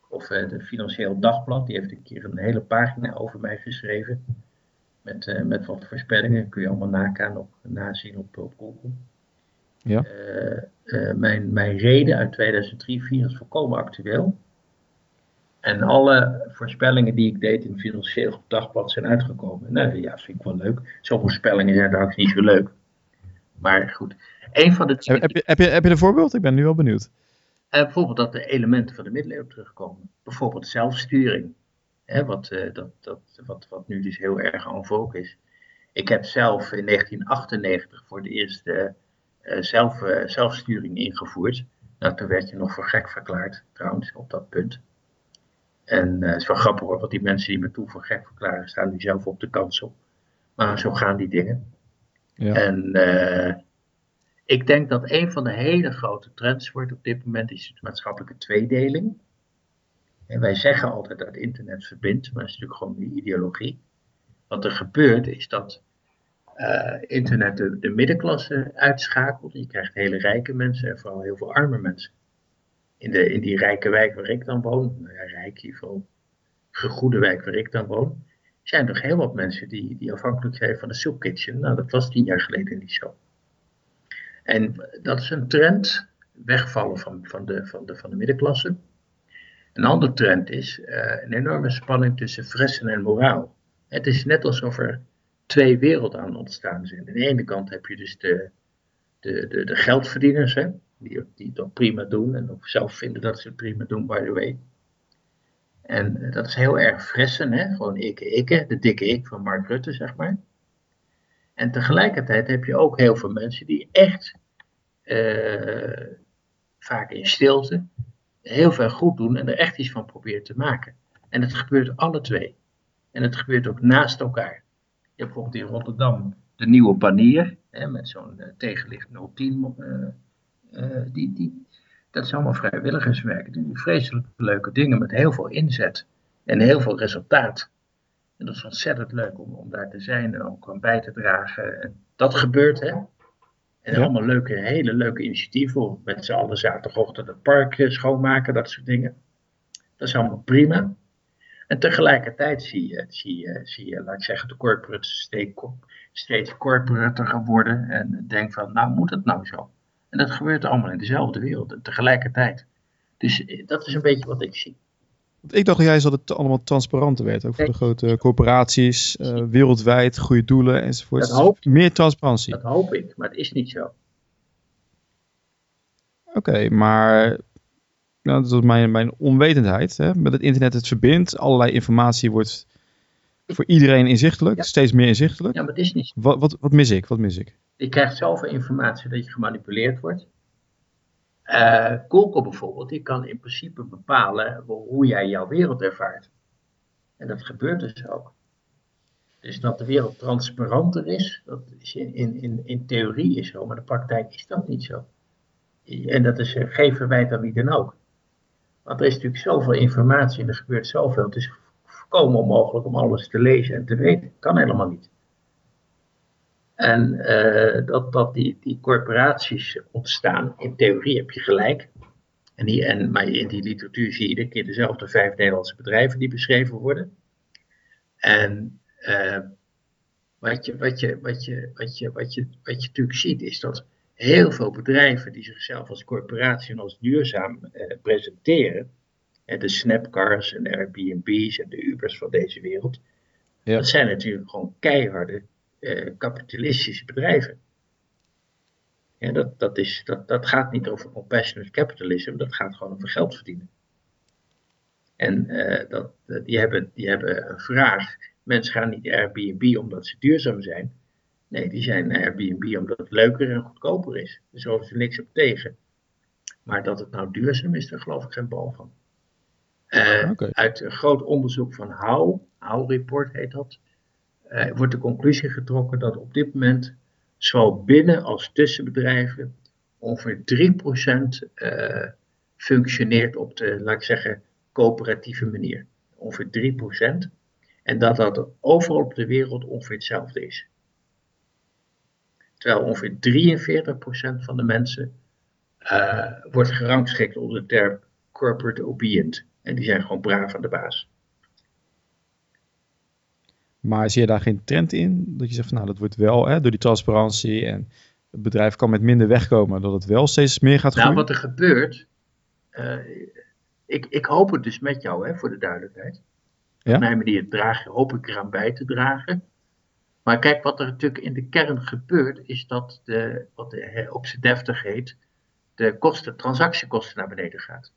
Of uh, de Financieel Dagblad, die heeft een keer een hele pagina over mij geschreven. Met, uh, met wat voorspellingen, kun je allemaal nakaan op, nazien op, op Google. Ja. Uh, mijn, mijn reden uit 2003, 2004 is volkomen actueel. En alle voorspellingen die ik deed in Financieel Dagblad zijn uitgekomen. Nou ja, dat vind ik wel leuk. Zo'n voorspellingen zijn trouwens niet zo leuk. Maar goed, een van de... Heb, je, heb, je, heb je een voorbeeld? Ik ben nu al benieuwd. Uh, bijvoorbeeld dat de elementen van de middeleeuwen terugkomen. Bijvoorbeeld zelfsturing. Hè, wat, uh, dat, dat, wat, wat nu dus heel erg en vogue is. Ik heb zelf in 1998 voor de eerste zelf, zelfsturing ingevoerd. Nou, toen werd je nog voor gek verklaard, trouwens, op dat punt. En het is wel grappig hoor, want die mensen die me toen voor gek verklaren, staan nu zelf op de kansel. Maar zo gaan die dingen. Ja. En ik denk dat een van de hele grote trends wordt op dit moment is de maatschappelijke tweedeling. En wij zeggen altijd dat internet verbindt, maar dat is natuurlijk gewoon die ideologie. Wat er gebeurt is dat uh, internet de, de, middenklasse uitschakelt. Je krijgt hele rijke mensen en vooral heel veel arme mensen. In, de, in die rijke wijk waar ik dan woon, nou ja, rijk geval, gegoede wijk waar ik dan woon, zijn er heel wat mensen die, die afhankelijk zijn van de soepkitchen. Nou, dat was tien jaar geleden niet zo. En dat is een trend, wegvallen van, van, de, van, de, van de middenklasse. Een andere trend is uh, een enorme spanning tussen fressen en moraal. Het is net alsof er twee werelden aan ontstaan zijn. Aan de ene kant heb je dus de, de, de, de geldverdieners, hè, die, die ook prima doen en ook zelf vinden dat ze het prima doen, by the way. En uh, dat is heel erg fressen, hè? gewoon ikke, ikke, de dikke ik van Mark Rutte, zeg maar. En tegelijkertijd heb je ook heel veel mensen die echt, uh, vaak in stilte, heel veel goed doen en er echt iets van proberen te maken. En het gebeurt alle twee. En het gebeurt ook naast elkaar. Je hebt bijvoorbeeld in Rotterdam de nieuwe banier, hè, met zo'n uh, tegenlicht 010. Uh, die, die, dat is allemaal vrijwilligerswerk. Die vreselijk leuke dingen met heel veel inzet en heel veel resultaat. En dat is ontzettend leuk om, om daar te zijn en ook aan bij te dragen. En dat gebeurt, hè. En allemaal leuke, hele leuke initiatieven. Met z'n allen zaterdagochtend het park eh, schoonmaken, dat soort dingen. Dat is allemaal prima. En tegelijkertijd zie je, zie je, zie je laat ik zeggen, de corporate steeds corporater worden. En denk van, nou moet het nou zo? En dat gebeurt allemaal in dezelfde wereld tegelijkertijd. Dus eh, dat is een beetje wat ik zie. Ik dacht juist dat het allemaal transparanter werd. Ook voor de grote corporaties, uh, wereldwijd, goede doelen enzovoort. Dat hoop, Meer transparantie. Dat hoop ik, maar het is niet zo. Oké, maar nou, dat is mijn, mijn onwetendheid. Hè? Met het internet, het verbindt, allerlei informatie wordt voor iedereen inzichtelijk, steeds meer inzichtelijk. Ja, maar het is niet. Wat, wat, wat mis ik? Wat mis ik? Je krijgt zoveel informatie dat je gemanipuleerd wordt. Uh, Google bijvoorbeeld, die kan in principe bepalen hoe jij jouw wereld ervaart. En dat gebeurt dus ook. Dus dat de wereld transparanter is, dat is in, in, in, theorie is zo, maar in de praktijk is dat niet zo. En dat is uh, geen verwijt aan wie dan ook. Want er is natuurlijk zoveel informatie en er gebeurt zoveel. Het is volkomen onmogelijk om alles te lezen en te weten. Kan helemaal niet. En uh, dat, dat die, die corporaties ontstaan, in theorie heb je gelijk. En, die, en, maar in die literatuur zie je iedere keer dezelfde vijf Nederlandse bedrijven die beschreven worden. En uh, wat, je, wat, je, wat, je, wat, je, wat, je, wat je natuurlijk ziet is dat heel veel bedrijven die zichzelf als corporatie en als duurzaam uh, presenteren, de Snapcars en de Airbnb's en de Ubers van deze wereld, ja. dat zijn natuurlijk gewoon keiharde uh, kapitalistische bedrijven. Dat, dat, is, dat, dat gaat niet over compassionate capitalism, dat gaat gewoon over geld verdienen. En uh, dat, die, hebben, die hebben een vraag. Mensen gaan niet Airbnb omdat ze duurzaam zijn. Nee, die zijn Airbnb omdat het leuker en goedkoper is. Dus daar hoeven ze niks op tegen. Maar dat het nou duurzaam is, daar geloof ik geen bal van. Uh, Uit een groot onderzoek van How, How Report heet dat, uh, wordt de conclusie getrokken dat op dit moment zowel binnen als tussen bedrijven ongeveer 3% uh, eh, functioneert op de, laat ik zeggen, coöperatieve manier. Ongeveer 3%. En dat dat overal op de wereld ongeveer hetzelfde is. Terwijl ongeveer 43% van de mensen uh, wordt gerangschikt onder de term corporate obedient. En die zijn gewoon braaf aan de baas. Maar zie je daar geen trend in? Dat je zegt van nou, dat wordt wel hè, door die transparantie en het bedrijf kan met minder wegkomen, dat het wel steeds meer gaat nou, groeien? Nou, wat er gebeurt, uh, ik, ik hoop het dus met jou, hè, voor de duidelijkheid. Ja? Op mijn manier draag, hoop ik eraan bij te dragen. Maar kijk, wat er natuurlijk in de kern gebeurt, is dat de, wat de, op zijn deftig heet, de kosten, transactiekosten naar beneden gaat.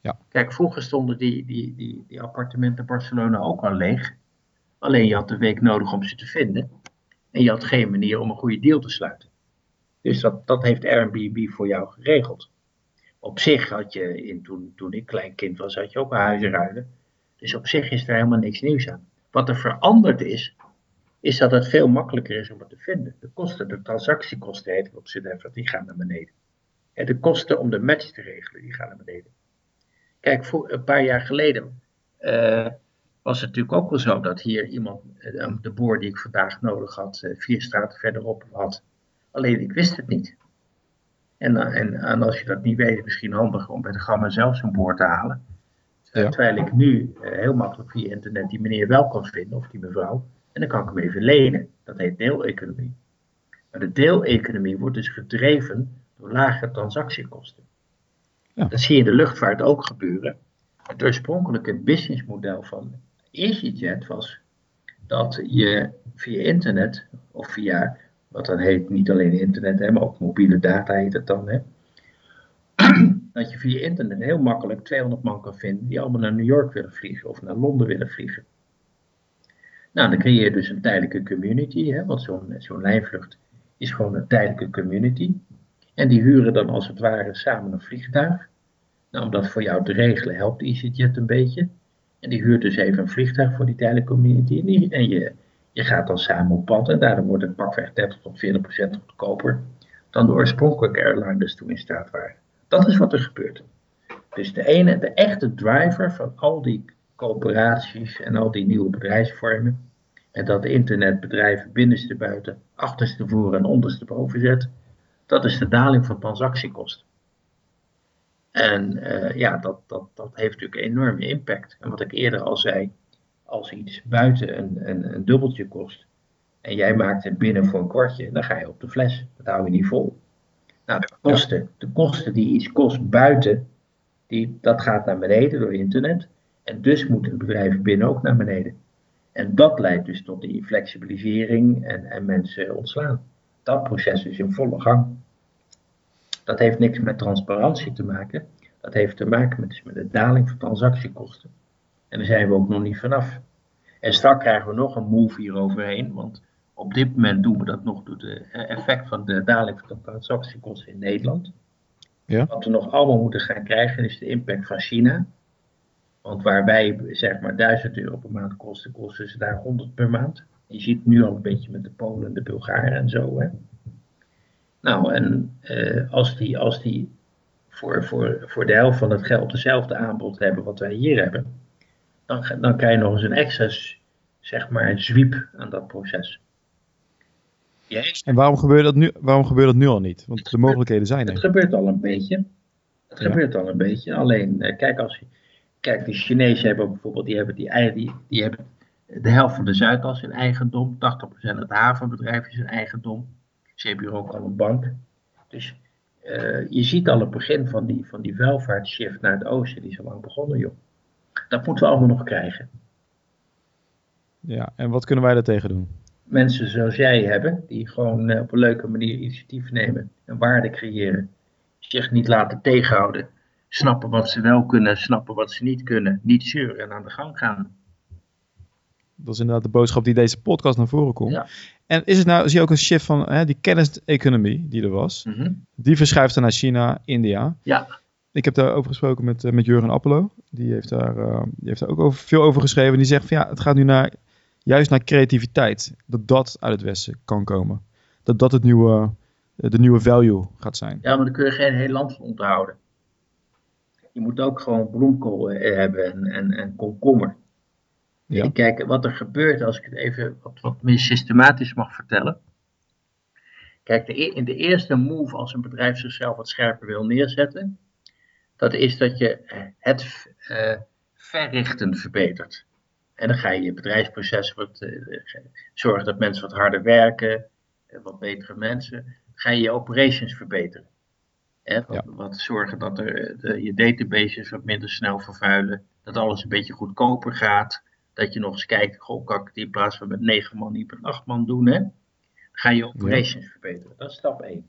Ja. Kijk, vroeger stonden die, die, die, die appartementen in Barcelona ook al leeg. Alleen je had de week nodig om ze te vinden. En je had geen manier om een goede deal te sluiten. Dus dat, dat heeft Airbnb voor jou geregeld. Op zich had je, in, toen, toen ik klein kind was, had je ook huizen ruilen. Dus op zich is er helemaal niks nieuws aan. Wat er veranderd is, is dat het veel makkelijker is om het te vinden. De kosten, de transactiekosten heet het op z'n die gaan naar beneden. En de kosten om de match te regelen, die gaan naar beneden. Kijk, voor een paar jaar geleden uh, was het natuurlijk ook wel zo dat hier iemand, uh, de boer die ik vandaag nodig had, uh, vier straten verderop had. Alleen ik wist het niet. En, en, en, als je dat niet weet, misschien handig om bij de gamma zelf zo'n boor te halen. Ja. Terwijl ik nu heel makkelijk via internet die meneer wel kan vinden, of die mevrouw. En dan kan ik hem even lenen. Dat heet deeleconomie. Maar de deeleconomie wordt dus gedreven door lage transactiekosten. Ja. Dat zie je in de luchtvaart ook gebeuren. Het oorspronkelijke businessmodel van EasyJet was dat je via internet, of via wat dan heet, niet alleen internet, hè, maar ook mobiele data heet het dan, hè, dat je via internet heel makkelijk 200 man kan vinden die allemaal naar New York willen vliegen of naar Londen willen vliegen. Nou, dan creëer je dus een tijdelijke community, hè, want zo'n zo'n lijnvlucht is gewoon een tijdelijke community. En die huren dan als het ware samen een vliegtuig. Nou, om dat voor jou te regelen helpt EasyJet een beetje. En die huurt dus even een vliegtuig voor die tijdelijke community. En, je, je gaat dan samen op pad. En daardoor wordt het pakweg 30 tot 40 procent goedkoper dan de oorspronkelijke airliners toen in staat waren. Dat is wat er gebeurt. Dus de ene, de echte driver van al die coöperaties en al die nieuwe bedrijfsvormen. En dat internetbedrijven binnenste buiten, achterste voor en onderste boven zet dat is de daling van transactiekosten. En uh, ja, dat, dat, dat heeft natuurlijk een enorme impact. En wat ik eerder al zei, als iets buiten een, een, een dubbeltje kost en jij maakt het binnen voor een kwartje, dan ga je op de fles. Dat hou je niet vol. Nou, de kosten, de kosten die iets kost buiten, die, dat gaat naar beneden door internet. En dus moet het bedrijf binnen ook naar beneden. En dat leidt dus tot die flexibilisering en, en mensen ontslaan dat proces is in volle gang. Dat heeft niks met transparantie te maken. Dat heeft te maken met, dus met de daling van transactiekosten. En daar zijn we ook nog niet vanaf. En straks krijgen we nog een move hier overheen, want op dit moment doen we dat nog door de effect van de daling van de transactiekosten in Nederland. Ja. Wat we nog allemaal moeten gaan krijgen is de impact van China. Want waar wij zeg maar 1000 euro per maand kosten, kosten ze daar 100 per maand. Je ziet het nu al een beetje met de Polen, de Bulgaren en zo. Hè. Nou, en uh, als die, als die voor, voor, voor de helft van het geld dezelfde aanbod hebben wat wij hier hebben, dan, dan krijg je nog eens een extra zeg maar, zwiep aan dat proces. En waarom gebeurt, dat nu, waarom gebeurt dat nu al niet? Want de mogelijkheden zijn er. Het gebeurt al een beetje. Het gebeurt al een beetje. Alleen, uh, kijk, als je, kijk, de Chinezen hebben bijvoorbeeld, die hebben, die, die, die hebben de helft van de Zuidas in eigendom, 80% het havenbedrijf is in eigendom. Ze hebben hier ook al een bank. Dus uh, je ziet al het begin van die, van die welvaartsshift naar het oosten, die is al lang begonnen, joh. Dat moeten we allemaal nog krijgen. Ja, en wat kunnen wij daartegen doen? Mensen zoals jij hebben, die gewoon uh, op een leuke manier initiatief nemen en waarde creëren. Zich niet laten tegenhouden. Snappen wat ze wel kunnen, snappen wat ze niet kunnen. Niet zeuren en aan de gang gaan. Dat is inderdaad de boodschap die deze podcast naar voren komt. Ja. En is het nou, zie je ook een shift van hè, die kenniseconomie die er was, mhm. die verschuift dan naar China, India. Ja. Ik heb daarover gesproken met, uh, met Jurgen Appelo. Die heeft daar, uh, die heeft daar ook over, veel over geschreven. Die zegt van ja, het gaat nu naar, juist naar creativiteit. Dat dat uit het Westen kan komen. Dat dat het nieuwe, de nieuwe value gaat zijn. Ja, maar dan kun je geen heel land van onthouden. Je moet ook gewoon bloemkool eh, hebben en, en, en komkommer. Ja. Kijk, wat er gebeurt, als ik het even wat, wat meer systematisch mag vertellen. Kijk, de, e-, in de eerste move als een bedrijf zichzelf wat scherper wil neerzetten, dat is dat je eh, het uh, verrichten verbetert. En dan ga je je bedrijfsprocessen wat, uh, zorgen dat mensen wat harder werken, wat betere mensen. Dan ga je je operations verbeteren. Hè, wat, wat, zorgen dat er, de, je databases wat minder snel vervuilen, dat alles een beetje goedkoper gaat. Dat je nog eens kijkt, goh, kan ik het in plaats van met negen man niet met acht man doen, hè? Dan ga je operations verbeteren. Dat is stap 1.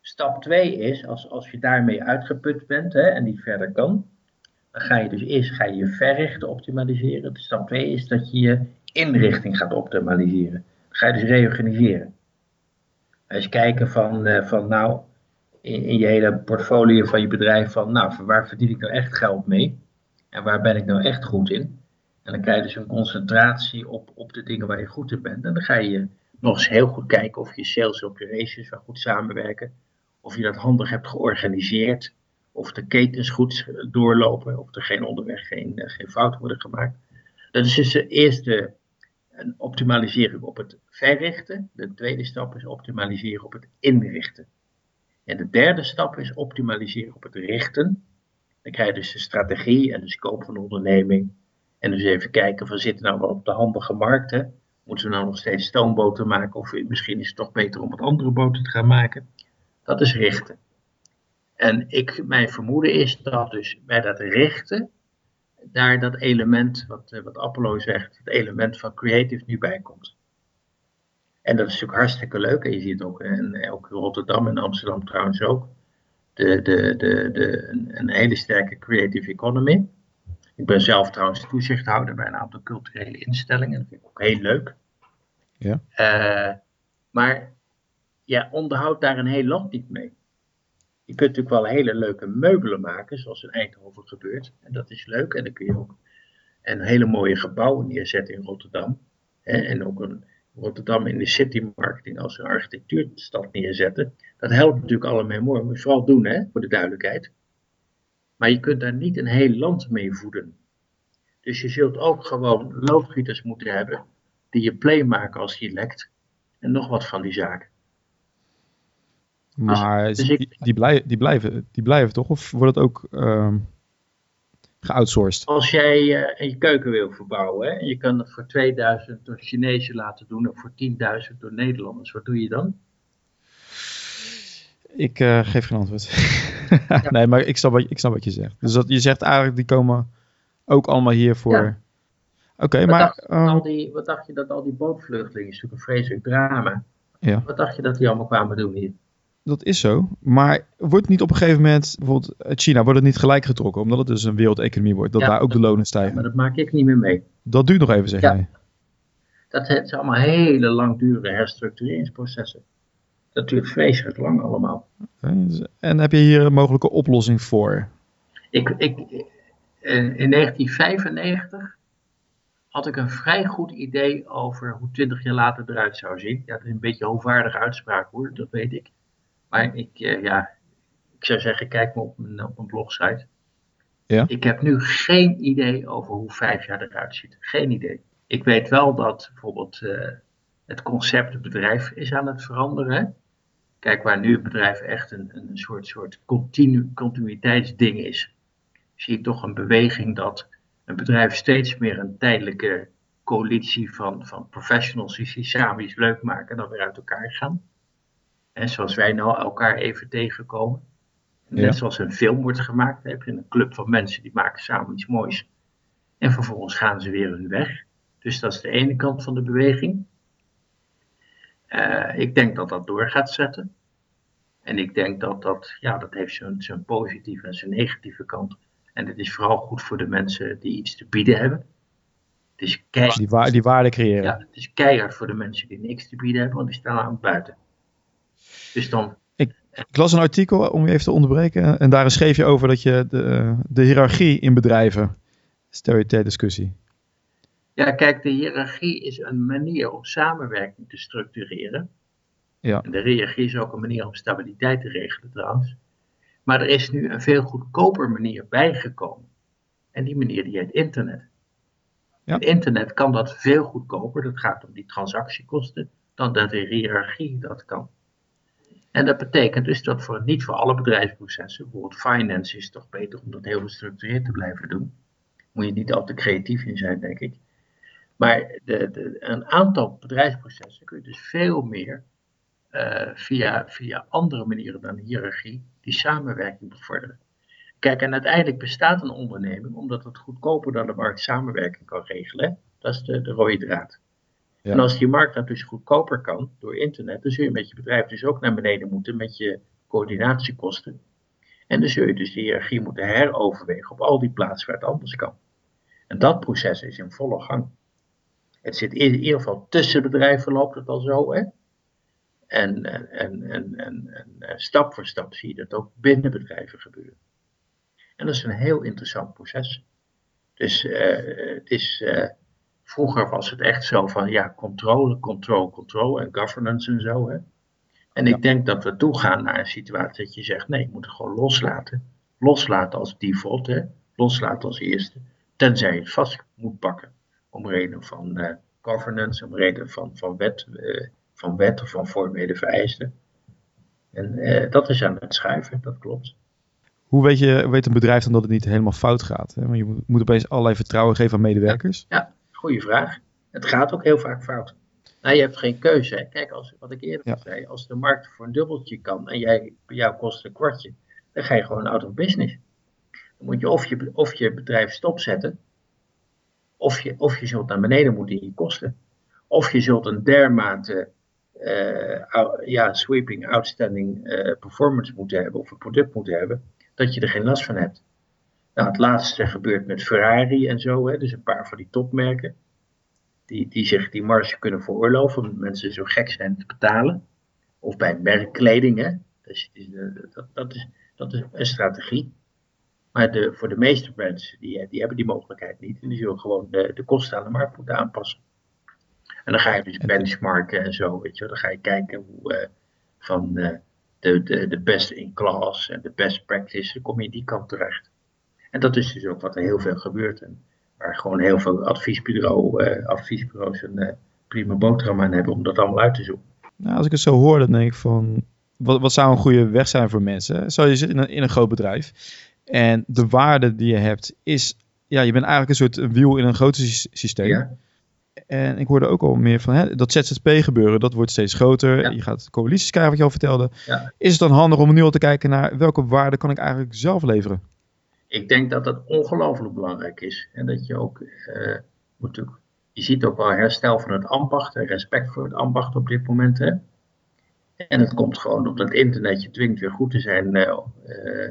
Stap 2 is, als, als je daarmee uitgeput bent hè, en niet verder kan, dan ga je dus eerst ga je, je verrichten optimaliseren. stap 2 is dat je je inrichting gaat optimaliseren. Dan ga je dus reorganiseren. Als je kijken van, uh, van nou, in, je hele portfolio van je bedrijf, van nou, waar verdien ik nou echt geld mee? En waar ben ik nou echt goed in? En dan krijg je dus een concentratie op, op de dingen waar je goed in bent. En dan ga je nog eens heel goed kijken of je sales operations wel goed samenwerken. Of je dat handig hebt georganiseerd. Of de ketens goed doorlopen. Of er geen onderweg geen, eh, geen fouten worden gemaakt. Dat is dus de eerste optimalisering op het verrichten. De tweede stap is optimaliseren op het inrichten. En de derde stap is optimaliseren op het richten. Dan krijg je dus de strategie en de scope van de onderneming en dus even kijken van zitten nou wel op de handige markten. Moeten we nou nog steeds stoomboten maken of misschien is het toch beter om wat andere boten te gaan maken. Dat is richten. En ik, mijn vermoeden is dat dus bij dat richten daar dat element, wat, wat Apollo zegt, het element van creative nu bij komt. En dat is natuurlijk hartstikke leuk. En je ziet ook, en ook in Rotterdam en Amsterdam trouwens ook, de, de, de, de, een hele sterke creative economy. Ik ben zelf trouwens toezichthouder bij een aantal culturele instellingen. Dat vind ik ook heel leuk. Ja. Uh, maar ja, onderhoud daar een heel land niet mee. Je kunt natuurlijk wel hele leuke meubelen maken, zoals in Eindhoven gebeurt. En dat is leuk. En dan kun je ook een hele mooie gebouwen neerzetten in Rotterdam. En ook een Rotterdam in de city marketing als een architectuurstad neerzetten. Dat helpt natuurlijk allemaal mooi. Moet je vooral doen, hè, voor de duidelijkheid. Maar je kunt daar niet een heel land mee voeden. Dus je zult ook gewoon loodgieters moeten hebben die je play maken als je lekt. En nog wat van die zaken. Dus- maar dus die, die, blijven, die, blijven, die blijven toch? Of wordt het ook uh, geoutsourced? Als jij uh, je keuken wil verbouwen, hè, je kan het voor 2000 door Chinezen laten doen of voor 10.000 door Nederlanders, wat doe je dan? Ik uh, geef geen antwoord. nee, maar ik snap, wat, ik snap wat je zegt. Dus dat, je zegt eigenlijk, die komen ook allemaal hier voor... Oké, maar... Dacht, um... al die, wat dacht je dat al die bootvluchtelingen, is natuurlijk een vreselijk drama. Ja. Wat dacht je dat die allemaal kwamen doen hier? Dat is zo. Maar wordt niet op een gegeven moment, bijvoorbeeld China, wordt het niet gelijk getrokken, omdat het dus een wereldeconomie wordt, dat daar ook de lonen stijgen? maar dat maak ik niet meer mee. Dat duurt nog even, zeg jij. Dat zijn allemaal hele langdurige herstructureringsprocessen. Dat duurt vreselijk lang allemaal. Dus- en heb je hier een mogelijke oplossing voor? Ik, ik, in 1995 had ik een vrij goed idee over hoe 20 jaar later eruit zou zien. Ja, dat is een beetje een hoogwaardige uitspraak hoor, dat weet ik. Maar ik, eh, ja, ik zou zeggen, kijk maar op mijn, op mijn blogsite. Ja? Ik heb nu geen idee over hoe vijf jaar eruit ziet. Geen idee. Ik weet wel dat bijvoorbeeld uh, het concept bedrijf is aan het veranderen. Kijk, waar nu het bedrijf echt een, een soort, soort continu, continuïteitsding is, zie ik toch een beweging dat een bedrijf steeds meer een tijdelijke coalitie van, van professionals is die samen iets leuk maken en dan weer uit elkaar gaan. En zoals wij nou elkaar even tegenkomen. Net zoals een film wordt gemaakt, heb je een club van mensen die maken samen iets moois. En vervolgens gaan ze weer hun weg. Dus dat is de ene kant van de beweging. Uh, ik denk dat dat door gaat zetten. En ik denk dat dat, ja, dat heeft zijn, zijn positieve en zijn negatieve kant. En het is vooral goed voor de mensen die iets te bieden hebben. Het is keihard, die, wa die waarde creëren. Ja, het is keihard voor de mensen die niks te bieden hebben, want die staan aan het buiten. Dus dan... Ik, ik las een artikel, om je even te onderbreken, en daar schreef je over dat je de, de hiërarchie in bedrijven, stel je ter discussie. Ja, kijk, de hiërarchie is een manier om samenwerking te structureren. Ja. En de hiërarchie is ook een manier om stabiliteit te regelen trouwens. Maar er is nu een veel goedkoper manier bijgekomen. En die manier die heet internet. Ja. internet kan dat veel goedkoper, dat gaat om die transactiekosten, dan dat de hiërarchie dat kan. En dat betekent dus dat voor, niet voor alle bedrijfsprocessen, bijvoorbeeld finance is toch beter om dat heel gestructureerd te blijven doen. Moet je niet altijd creatief in zijn, denk ik. Maar de, de, een aantal bedrijfsprocessen kun je dus veel meer uh, via, via andere manieren dan hiërarchie die samenwerking bevorderen. Kijk, en uiteindelijk bestaat een onderneming omdat het goedkoper dan de markt samenwerking kan regelen. Dat is de, de rode draad. Ja. En als die markt dat dus goedkoper kan door internet, dan zul je met je bedrijf dus ook naar beneden moeten met je coördinatiekosten. En dan zul je dus de hiërarchie moeten heroverwegen op al die plaatsen waar het anders kan. En dat proces is in volle gang. Het zit in ieder geval tussen bedrijven loopt het al zo, hè? En, en, en, en, en, stap voor stap zie je dat ook binnen bedrijven gebeuren. En dat is een heel interessant proces. Dus uh, het is, uh, vroeger was het echt zo van ja, controle, controle, controle en governance en zo. Hè? En ik denk dat we toegaan naar een situatie dat je zegt nee, je moet het gewoon loslaten. Loslaten als default, hè? loslaten als eerste. Tenzij je het vast moet pakken. Om reden van uh, governance, om reden van, van wet van wet of van formele vereisten. En eh, dat is aan het schuiven, dat klopt. Hoe weet, je, weet een bedrijf dan dat het niet helemaal fout gaat? Hè? Want je moet, moet opeens allerlei vertrouwen geven aan medewerkers. Ja, ja goede vraag. Het gaat ook heel vaak fout. Nou, je hebt geen keuze. Hè? Kijk, als, wat ik eerder zei, als de markt voor een dubbeltje kan en jij, jou kost een kwartje, dan ga je gewoon out of business. Dan moet je of je, of je bedrijf stopzetten, of je, of je zult naar beneden moeten in je kosten. Of je zult een dermate uh, ja, sweeping, outstanding uh, performance moeten hebben of een product moeten hebben, dat je er geen last van hebt. Nou, het laatste gebeurt met Ferrari en zo, hè, dus een paar van die topmerken, die, die zich die marge kunnen veroorloven, omdat mensen zo gek zijn te betalen. Of bij merkkleding, hè. Dus, dat, dat, is, dat is een strategie. Maar de, voor de meeste brands, die, die hebben die mogelijkheid niet. En die zullen gewoon de, de kosten aan de markt moeten aanpassen. En dan ga je dus benchmarken en zo, weet je Dan ga je kijken hoe uh, van uh, de, de, de best in class en de best practice, dan kom je die kant terecht. En dat is dus ook wat er heel veel gebeurt. En waar gewoon heel veel adviesbureau, uh, adviesbureaus een prima boterham aan hebben om dat allemaal uit te zoeken. Nou, als ik het zo hoor, dan denk ik van, wat, wat zou een goede weg zijn voor mensen? Zou je zitten in een, in een groot bedrijf en de waarde die je hebt is, ja, je bent eigenlijk een soort wiel in een groot systeem. Ja. En ik hoorde ook al meer van hè, dat ZZP gebeuren, dat wordt steeds groter. Je gaat coalities krijgen, wat je al vertelde. Ja. Is het dan handig om nu al te kijken naar welke waarde kan ik eigenlijk zelf leveren? Ik denk dat dat ongelooflijk belangrijk is. En dat je ook uh, moet je ziet ook wel herstel van het ambacht, respect voor het ambacht op dit moment. Hè? En het komt gewoon omdat internet je dwingt weer goed te zijn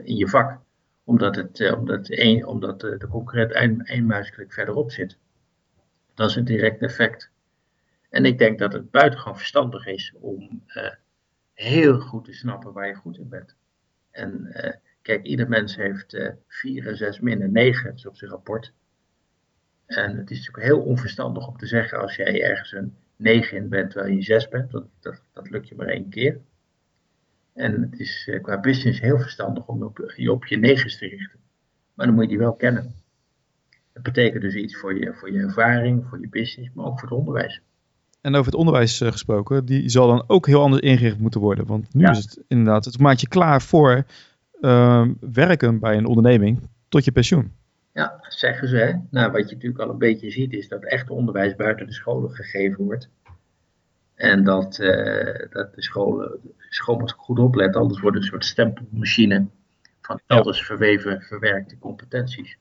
in je vak omdat, het, omdat, omdat de, concurrent een, eenmuisklik verderop zit. Dat is een direct effect. En ik denk dat het buitengewoon verstandig is om heel goed te snappen waar je goed in bent. En kijk, ieder mens heeft uh, 4 en 6 min en 9 is op zijn rapport. En het is natuurlijk heel onverstandig om te zeggen als jij ergens een 9 in bent terwijl je 6 bent. Dat, dat, dat lukt je maar één keer. En het is uh, qua business heel verstandig om op, je op je 9's te richten. Maar dan moet je die wel kennen. Dat betekent dus iets voor je, voor je ervaring, voor je business, maar ook voor het onderwijs. En over het onderwijs uh, gesproken, die zal dan ook heel anders ingericht moeten worden. Want nu is het inderdaad, het maakt je klaar voor uh, werken bij een onderneming tot je pensioen. Ja, zeggen ze. Hè? Nou, wat je natuurlijk al een beetje ziet, is dat echt onderwijs buiten de scholen gegeven wordt. En dat, uh, dat de scholen, de school moet goed opletten, anders wordt het een soort stempelmachine van elders verweven, verwerkte competenties.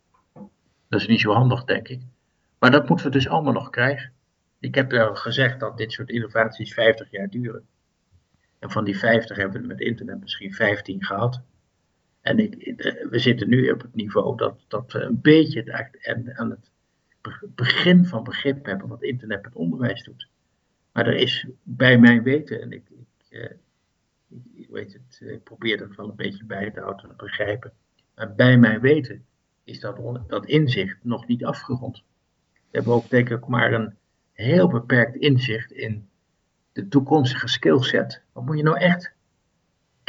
Dat is niet zo handig, denk ik. Maar dat moeten we dus allemaal nog krijgen. Ik heb al gezegd dat dit soort innovaties 50 jaar duren. En van die 50 hebben we met internet misschien 15 gehad. En ik, we zitten nu op het niveau dat, dat we een beetje aan het begin van begrip hebben wat internet met onderwijs doet. Maar er is bij mijn weten, en ik, ik, eh, weet het, ik probeer dat wel een beetje bij te houden en te begrijpen. Maar bij mijn weten is dat, dat inzicht nog niet afgerond. We hebben ook denk ik maar een heel beperkt inzicht in de toekomstige skillset. Wat moet je nou echt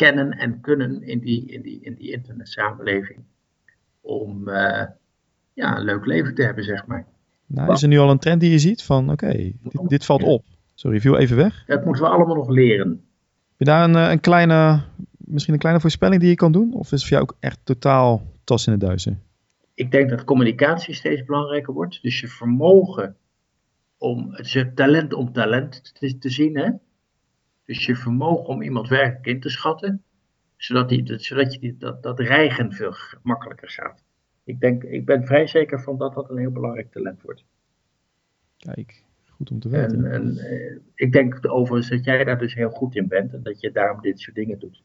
kennen en kunnen in die, in die, in die internetsamenleving? Om uh, ja, een leuk leven te hebben, zeg maar. Nou, is er nu al een trend die je ziet van, oké, okay, dit, dit, valt op. Sorry, viel even weg. Dat moeten we allemaal nog leren. Heb je daar een, eh, een kleine, misschien een kleine voorspelling die je kan doen? Of is het voor jou ook echt totaal tas in de duizen? Ik denk dat communicatie steeds belangrijker wordt. Dus je vermogen om, het is talent om talent te, te zien. Hè? Dus je vermogen om iemand werkelijk in te schatten, zodat, die, zodat je die, dat, dat rijgen veel makkelijker gaat. Ik, denk, ik ben vrij zeker van dat dat een heel belangrijk talent wordt. Kijk, goed om te weten. En, en eh, ik denk overigens dat jij daar dus heel goed in bent en dat je daarom dit soort dingen doet.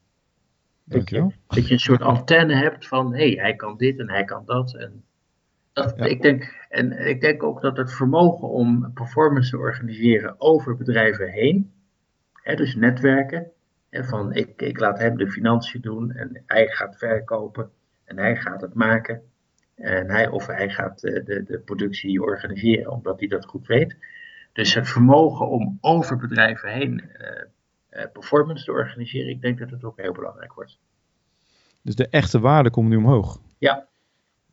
Dat je, dat je een soort antenne hebt van, hé, hey, hij kan dit en hij kan dat. En dat, ik, denk, en ik denk ook dat het vermogen om performance te organiseren over bedrijven heen, dus netwerken, van ik, ik laat hem de financiën doen en hij gaat verkopen en hij gaat het maken. En hij, of hij gaat de, de, de productie organiseren, omdat hij dat goed weet. Dus het vermogen om over bedrijven heen uh, uh, performance te organiseren, ik denk dat het ook heel belangrijk wordt. Dus de echte waarde komt nu omhoog? Ja,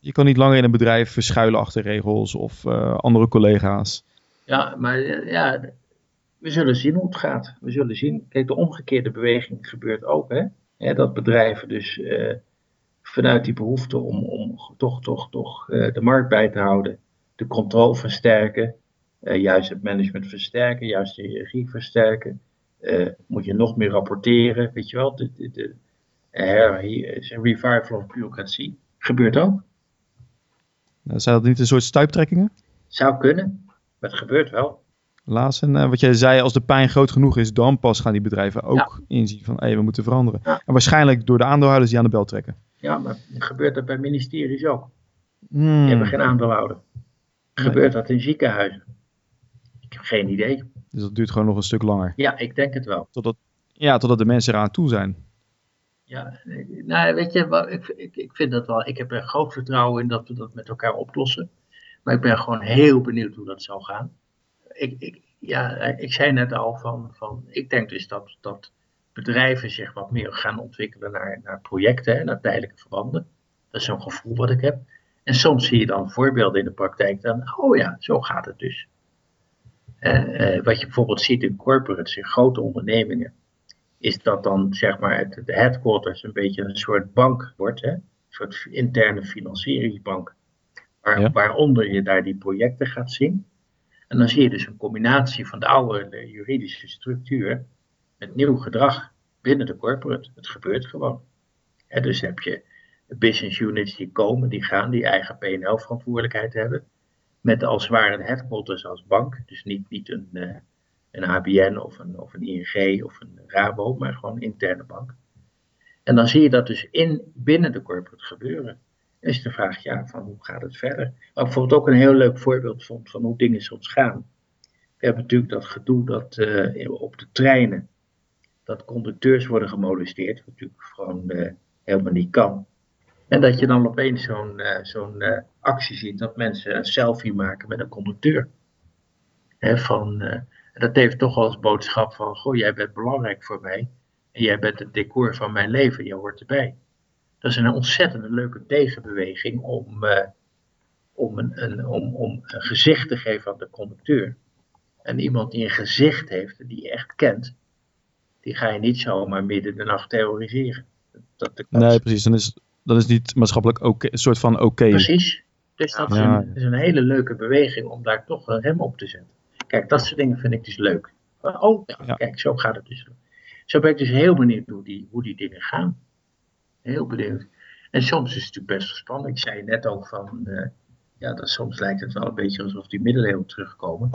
je kan niet langer in een bedrijf verschuilen achter regels of uh, andere collega's. Ja, maar eh, ja, we zullen zien hoe het gaat. We zullen zien. Kijk, de omgekeerde beweging gebeurt ook. Hè? Dat bedrijven dus uh, vanuit die behoefte om, om toch, toch, toch uh, de markt bij te houden, de controle versterken, juist het management versterken, juist de regie versterken. moet je nog meer rapporteren, weet je wel, de, de, de, de revival of bureaucratie gebeurt ook. Nou, zijn dat niet een soort stuiptrekkingen? Zou kunnen, maar het gebeurt wel. Laatst, en uh, wat jij zei, als de pijn groot genoeg is, dan pas gaan die bedrijven ook inzien van hey, we moeten veranderen. En waarschijnlijk door de aandeelhouders die aan de bel trekken. Ja, maar gebeurt dat bij ministeries ook? Hmm. Die hebben geen aandeelhouder. Gebeurt dat in ziekenhuizen? Ik heb geen idee. Dus dat duurt gewoon nog een stuk langer? Ja, ik denk het wel. Totdat, ja, totdat de mensen eraan toe zijn. Ja, nou weet je, ik, ik, ik vind dat wel, ik heb er groot vertrouwen in dat we dat met elkaar oplossen. Maar ik ben gewoon heel benieuwd hoe dat zal gaan. Ik, ik, ja, ik zei net al van, van ik denk dus dat, dat bedrijven zich wat meer gaan ontwikkelen naar, naar projecten, naar tijdelijke verbanden. Dat is zo'n gevoel wat ik heb. En soms zie je dan voorbeelden in de praktijk dan, oh ja, zo gaat het dus. Uh, uh, wat je bijvoorbeeld ziet in corporates, in grote ondernemingen is dat dan zeg maar het, de headquarters een beetje een soort bank wordt, hè? een soort interne financieringsbank, waar, waaronder je daar die projecten gaat zien. En dan zie je dus een combinatie van de oude juridische structuur met nieuw gedrag binnen de corporate. Het gebeurt gewoon. Dus heb je business units die komen, die gaan, die eigen PL-verantwoordelijkheid hebben. Met als het ware een headquarters als bank. Dus niet, niet een, uh, een ABN of een, of een ING of een Rabo, maar gewoon een interne bank. En dan zie je dat dus in, binnen de corporate gebeuren. Is de vraag, ja, van hoe gaat het verder? Wat ik bijvoorbeeld ook een heel leuk voorbeeld vond van hoe dingen soms gaan. We hebben natuurlijk dat gedoe dat uh, op de treinen, dat conducteurs worden gemolesteerd, wat natuurlijk gewoon uh, helemaal niet kan. En dat je dan opeens zo'n uh, zo'n actie ziet dat mensen een selfie maken met een conducteur. Van, dat heeft toch als boodschap van, goh, jij bent belangrijk voor mij. En jij bent het decor van mijn leven, je hoort erbij. Dat is een ontzettend leuke tegenbeweging om, uh, om, een, een, om, om een gezicht te geven aan de conducteur. En iemand die een gezicht heeft, die je echt kent, die ga je niet zomaar midden de nacht terroriseren. Dat de nee, precies. Dan is, dat is niet maatschappelijk ook een soort van oké. Precies. Dus dat is, een, is, een, hele leuke beweging om daar toch een rem op te zetten. Kijk, dat soort dingen vind ik dus leuk. Oh, ja, kijk, zo gaat het dus. Zo ben ik dus heel benieuwd hoe die, hoe die dingen gaan. Heel benieuwd. En soms is het natuurlijk best spannend. Ik zei net ook van, uh, ja, dat soms lijkt het wel een beetje alsof die middeleeuwen terugkomen.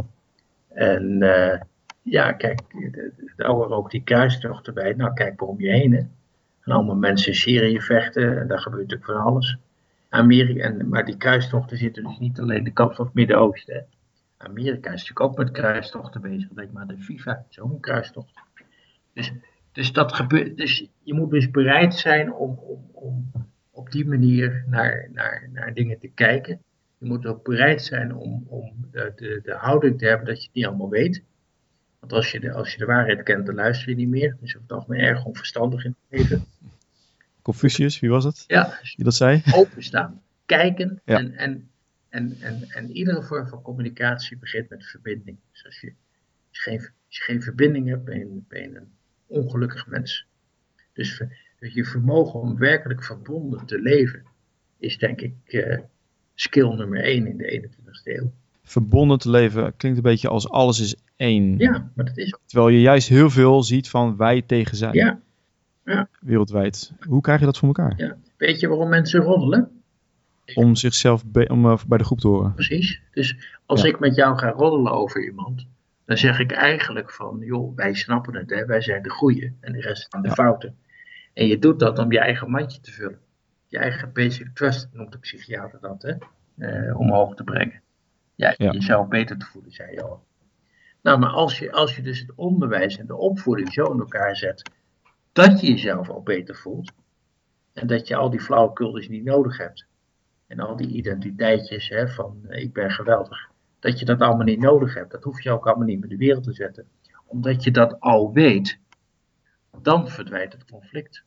En uh, ja, kijk, de oude ook die kruistocht erbij. Nou, kijk maar om je heen. Hè. En allemaal mensen in Syrië vechten. En daar gebeurt natuurlijk van alles. Amerika, en, maar die kruistochten zitten dus niet alleen de kant van het Midden-Oosten. Amerika is natuurlijk ook met kruistochten bezig. Denk maar de FIFA een kruistocht. Dus, dus, dat gebeurt, dus je moet dus bereid zijn om, om, om op die manier naar, naar, naar dingen te kijken. Je moet ook bereid zijn om, om de, de, de houding te hebben dat je het niet allemaal weet. Want als je, de, als je de waarheid kent, dan luister je niet meer. Dus je het meer erg onverstandig in het leven. Confucius, wie was het? Ja. Die dat zei? Openstaan. Kijken. En, en, en, en, en iedere vorm van communicatie begint met verbinding. Dus als je, als je, geen, als je geen verbinding hebt, ben je, ben je een ongelukkig mens. Dus je vermogen om werkelijk verbonden te leven is denk ik uh, skill nummer 1 in de 21ste eeuw. Verbonden te leven klinkt een beetje als alles is één. Ja, maar dat is ook. Terwijl je juist heel veel ziet van wij tegen zij. Ja. ja. Wereldwijd. Hoe krijg je dat voor elkaar? Ja. Weet je waarom mensen roddelen? Om zichzelf om, uh, bij de groep te horen. Precies. Dus als ik met jou ga roddelen over iemand, dan zeg ik eigenlijk van, joh, wij snappen het, hè? wij zijn de goeie en de rest zijn de fouten. En je doet dat om je eigen mandje te vullen. Je eigen basic trust, noemt de psychiater dat, hè? Uh, omhoog te brengen. Ja, ja, jezelf beter te voelen, zei je al. Nou, maar als je, als je dus het onderwijs en de opvoeding zo in elkaar zet, dat je jezelf al beter voelt, en dat je al die flauwekul dus niet nodig hebt, en al die identiteitjes hè, van eh, ik ben geweldig, dat je dat allemaal niet nodig hebt. Dat hoef je ook allemaal niet meer de wereld te zetten. Omdat je dat al weet, dan verdwijnt het conflict.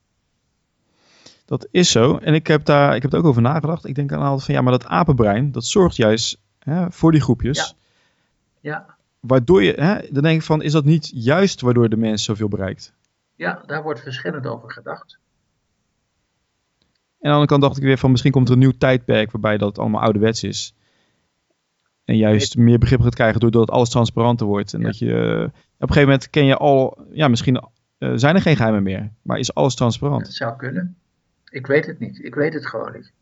Dat is zo. En ik heb daar ik heb er ook over nagedacht. Ik denk aan altijd van ja, maar dat apenbrein, dat zorgt juist hè, voor die groepjes. Ja. ja. Waardoor je, hè, dan denk ik van, is dat niet juist waardoor de mens zoveel bereikt? Ja, daar wordt verschillend over gedacht. En aan de andere kant dacht ik weer van, misschien komt er een nieuw tijdperk waarbij dat allemaal ouderwets is. En juist meer begrip gaat krijgen doordat alles transparanter wordt. En dat je op een gegeven moment ken je al, ja, misschien uh, zijn er geen geheimen meer, maar is alles transparant? Dat zou kunnen. Ik weet het niet. Ik weet het gewoon niet.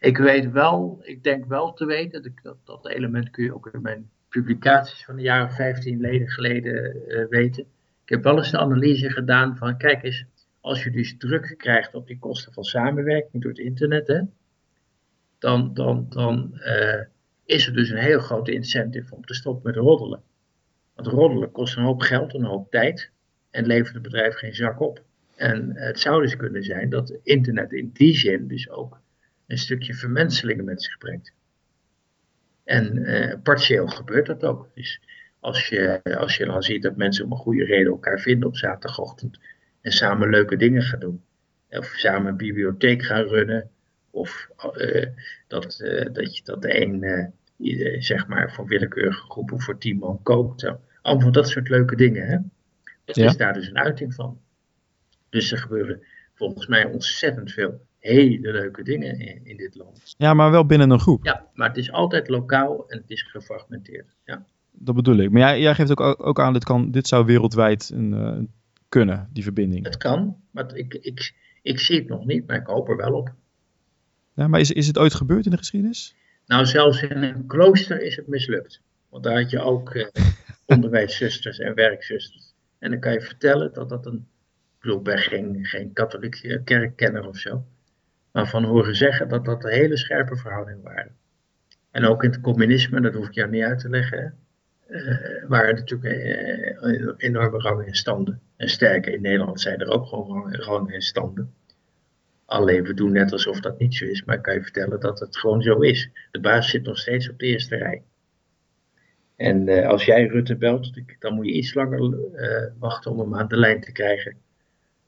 Ik weet wel, ik denk wel te weten, dat, dat element kun je ook in mijn publicaties van de jaren 15 leden geleden uh, weten. Ik heb wel eens een analyse gedaan van, kijk eens, als je dus druk krijgt op die kosten van samenwerking door het internet, hè, dan, dan, dan uh, is er dus een heel grote incentive om te stoppen met roddelen. Want roddelen kost een hoop geld, een hoop tijd en levert het bedrijf geen zak op. En het zou dus kunnen zijn dat internet in die zin dus ook een stukje vermenseling met zich brengt. En uh, partieel gebeurt dat ook. Dus als je, als je dan ziet dat mensen om een goede reden elkaar vinden op zaterdagochtend en samen leuke dingen gaan doen, of samen een bibliotheek gaan runnen, of uh, dat, uh, dat, je, dat de een zeg maar van willekeurige groepen voor tien man kookt. Allemaal dat soort leuke dingen. Hè? Dat is daar dus een uiting van. Dus er gebeuren volgens mij ontzettend veel hele leuke dingen in, in, dit land. Ja, maar wel binnen een groep. Ja, maar het is altijd lokaal en het is gefragmenteerd. Ja. Dat bedoel ik. Maar jij, jij geeft ook, ook aan, dit, kan, dit zou wereldwijd een, kunnen, die verbinding. Het kan, maar ik, ik, ik zie het nog niet, maar ik hoop er wel op. Ja, maar is, is het ooit gebeurd in de geschiedenis? Nou, zelfs in een klooster is het mislukt Want daar had je ook uh, onderwijszusters en werkzusters. En dan kan je vertellen dat dat een. Ik bedoel, ik ben geen, geen katholieke kerkkenner of zo. Maar van horen zeggen dat dat hele scherpe verhoudingen waren. En ook in het communisme, dat hoef ik jou niet uit te leggen. Uh, waren natuurlijk uh, enorme rangen en standen. En sterker, in Nederland zijn er ook gewoon rangen en standen. Alleen we doen net alsof dat niet zo is, maar ik kan je vertellen dat het gewoon zo is. De baas zit nog steeds op de eerste rij. En uh, als jij Rutte belt, dan moet je iets langer uh, wachten om hem aan de lijn te krijgen.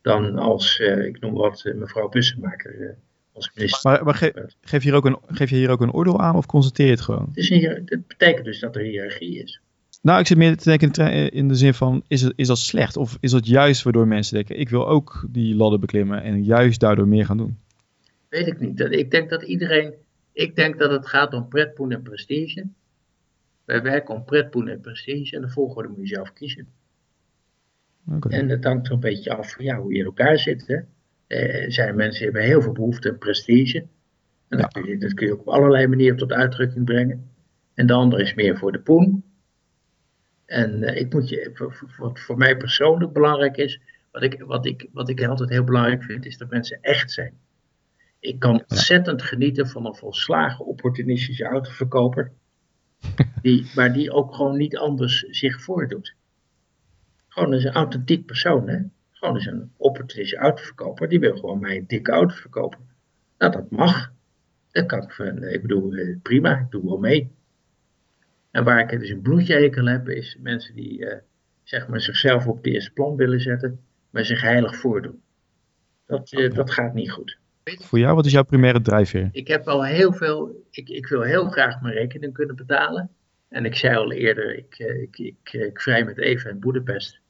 Dan als, uh, ik noem wat, mevrouw Bussemaker als minister. Maar, maar ge geef, je hier ook een, geef je hier ook een oordeel aan of constateer je het gewoon? Het, is het betekent dus dat er hiërarchie is. Nou, ik zit meer te denken in de zin van, is, het, is dat slecht? Of is dat juist waardoor mensen denken, ik wil ook die ladder beklimmen en juist daardoor meer gaan doen? Weet ik niet. Ik denk dat iedereen, ik denk dat het gaat om pretpoen en prestige. Wij werken om pretpoen en prestige en de volgorde moet je zelf kiezen. Okay. En het hangt er een beetje af van ja, hoe je in elkaar zit. Hè? Er zijn mensen die hebben heel veel behoefte aan prestige. En dat, kun je, dat kun je ook op allerlei manieren tot uitdrukking brengen. En de andere is meer voor de poen. En uh, ik moet je, wat voor mij persoonlijk belangrijk is, wat ik, wat, ik, wat ik altijd heel belangrijk vind, is dat mensen echt zijn. Ik kan ontzettend genieten van een volslagen opportunistische autoverkoper, die, maar die ook gewoon niet anders zich voordoet. Gewoon een authentiek persoon, hè? Gewoon is een opportunistische autoverkoper, die wil gewoon mij een dikke auto verkopen. Nou, dat mag. Dat kan ik, ik bedoel, eh, prima, ik doe wel mee. En waar ik dus een bloedjehekel heb, is mensen die uh, zeg maar zichzelf op het eerste plan willen zetten, maar zich heilig voordoen. Dat, uh, dat gaat niet goed. Voor jou, wat is jouw primaire drijfveer? Ik heb al heel veel, ik, ik wil heel graag mijn rekening kunnen betalen. En ik zei al eerder, ik, eh, ik, ik, ik vrij met Eva in Boedapest.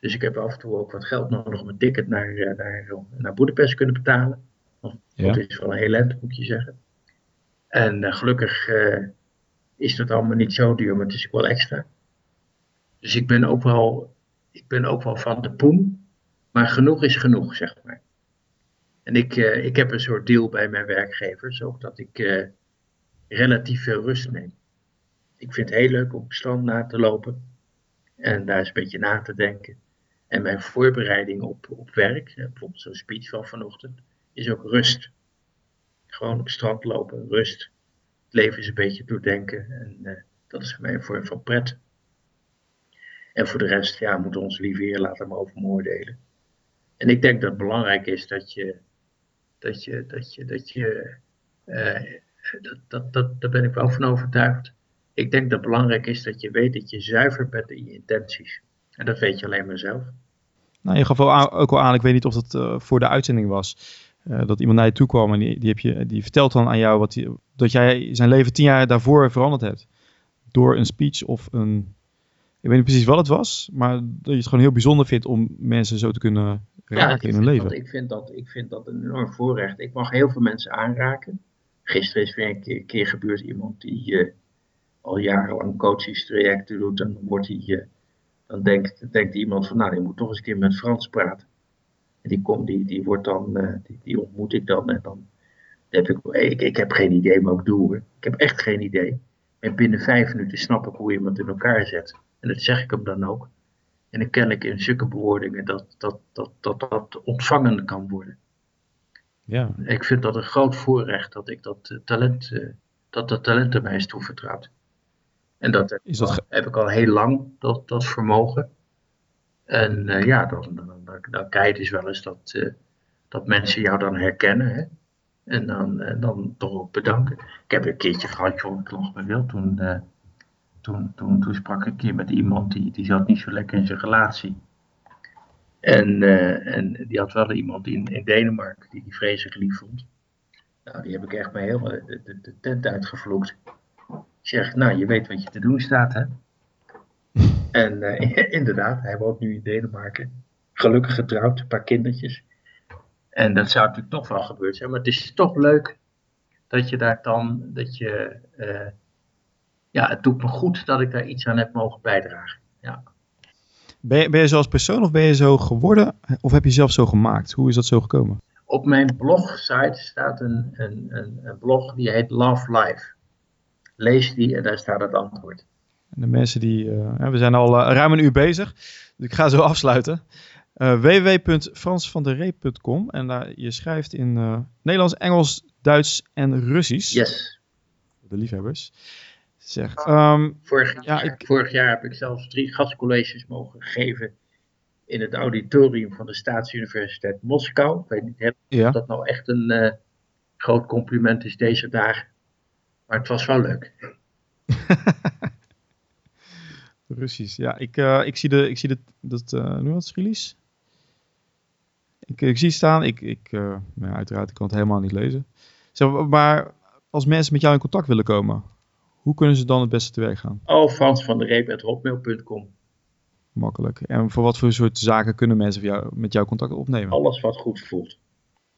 Dus ik heb af en toe ook wat geld nodig om een ticket naar, naar, naar Boedapest kunnen betalen. Want dat is wel een heel eind, moet je zeggen. En uh, gelukkig uh, is dat allemaal niet zo duur, maar het is wel extra. Dus ik ben ook wel, ik ben ook wel van de poen, maar genoeg is genoeg, zeg maar. En ik, uh, ik heb een soort deal bij mijn werkgevers, ook dat ik uh, relatief veel rust neem. Ik vind het heel leuk om bestand na te lopen en daar eens een beetje na te denken. En mijn voorbereiding op, op werk, bijvoorbeeld zo'n speech van vanochtend, is ook rust. Gewoon op strand lopen, rust leven is een beetje doordenken. En uh, dat is voor mij een vorm van pret. En voor de rest, ja, moeten onze lieve Heer laten oordelen. En ik denk dat het belangrijk is dat je, dat je, dat je, dat je, uh, dat, dat, dat, daar ben ik wel van overtuigd. Ik denk dat het belangrijk is dat je weet dat je zuiver bent in je intenties. En dat weet je alleen maar zelf. Nou, je gaf ook al aan, ik weet niet of dat uh, voor de uitzending was. Uh, dat iemand naar je toe kwam en die, die, heb je, die vertelt dan aan jou wat die, dat jij zijn leven tien jaar daarvoor veranderd hebt. Door een speech of een. Ik weet niet precies wat het was, maar dat je het gewoon heel bijzonder vindt om mensen zo te kunnen raken ja, in hun leven. Dat, ik, vind dat, ik vind dat een enorm voorrecht. Ik mag heel veel mensen aanraken. Gisteren is weer een keer, keer gebeurd iemand die uh, al jarenlang coachingstrajecten doet. Dan wordt hij. Uh, dan denkt, denkt iemand van, nou, die moet toch eens een keer met Frans praten. Die, komt, die, die, wordt dan, uh, die, die, ontmoet ik dan en dan heb ik, ik, ik heb geen idee wat ik doe hoor. Ik heb echt geen idee. En binnen vijf minuten snap ik hoe iemand in elkaar zet. En dat zeg ik hem dan ook. En dan ken ik in zulke bewoordingen dat dat, dat, dat, dat ontvangen kan worden. Ja. Ik vind dat een groot voorrecht dat ik dat talent, dat dat talent aan mij is toevertrouwd. En dat, heb, is dat heb ik al heel lang, dat, dat vermogen. En uh, ja, dan, dan, dan, dan je dus wel eens dat, uh, dat mensen jou dan herkennen. Hè? En dan, en dan toch ook bedanken. Ik heb een keertje gehad, joh, ik nog me wil. Toen, toen, toen, toen sprak ik een keer met iemand die, die zat niet zo lekker in zijn relatie. En, en die had wel iemand in, in Denemarken die die vreselijk lief vond. Nou, die heb ik echt maar helemaal de, de, de tent uitgevloekt. Ik zeg, nou, je weet wat je te doen staat, hè? En uh, inderdaad, hij woont nu in Denemarken. Gelukkig getrouwd, een paar kindertjes. En dat zou natuurlijk toch wel gebeurd zijn. Maar het is toch leuk dat je daar dan, dat je, uh, ja, het doet me goed dat ik daar iets aan heb mogen bijdragen. Ja. Ben je, ben je zo als persoon of ben je zo geworden? Of heb je zelf zo gemaakt? Hoe is dat zo gekomen? Op mijn blogsite staat een, een, een, een blog die heet Love Life. Lees die en daar staat het antwoord. De mensen die... we zijn al ruim een uur bezig, dus ik ga zo afsluiten. www.fransvandereep.com en daar, je schrijft in Nederlands, Engels, Duits en Russisch. Yes. De liefhebbers. Zeg, um, vorig, ja, ik, vorig jaar heb ik zelfs drie gastcolleges mogen geven in het auditorium van de Staatsuniversiteit Moskou. Ik weet niet ja. of dat nou echt een uh, groot compliment is deze dagen. Maar het was wel leuk. Russisch, ja. Ik, uh, ik zie, de, ik zie de, dat, uh, nu wat release. Ik, ik zie staan, ik, ik uh, nou, uiteraard, ik kan het helemaal niet lezen. Zeg, maar als mensen met jou in contact willen komen, hoe kunnen ze dan het beste te werk gaan? Oh, Frans van der Reep, Makkelijk. En voor wat voor soort zaken kunnen mensen jou, met jou contact opnemen? Alles wat goed voelt.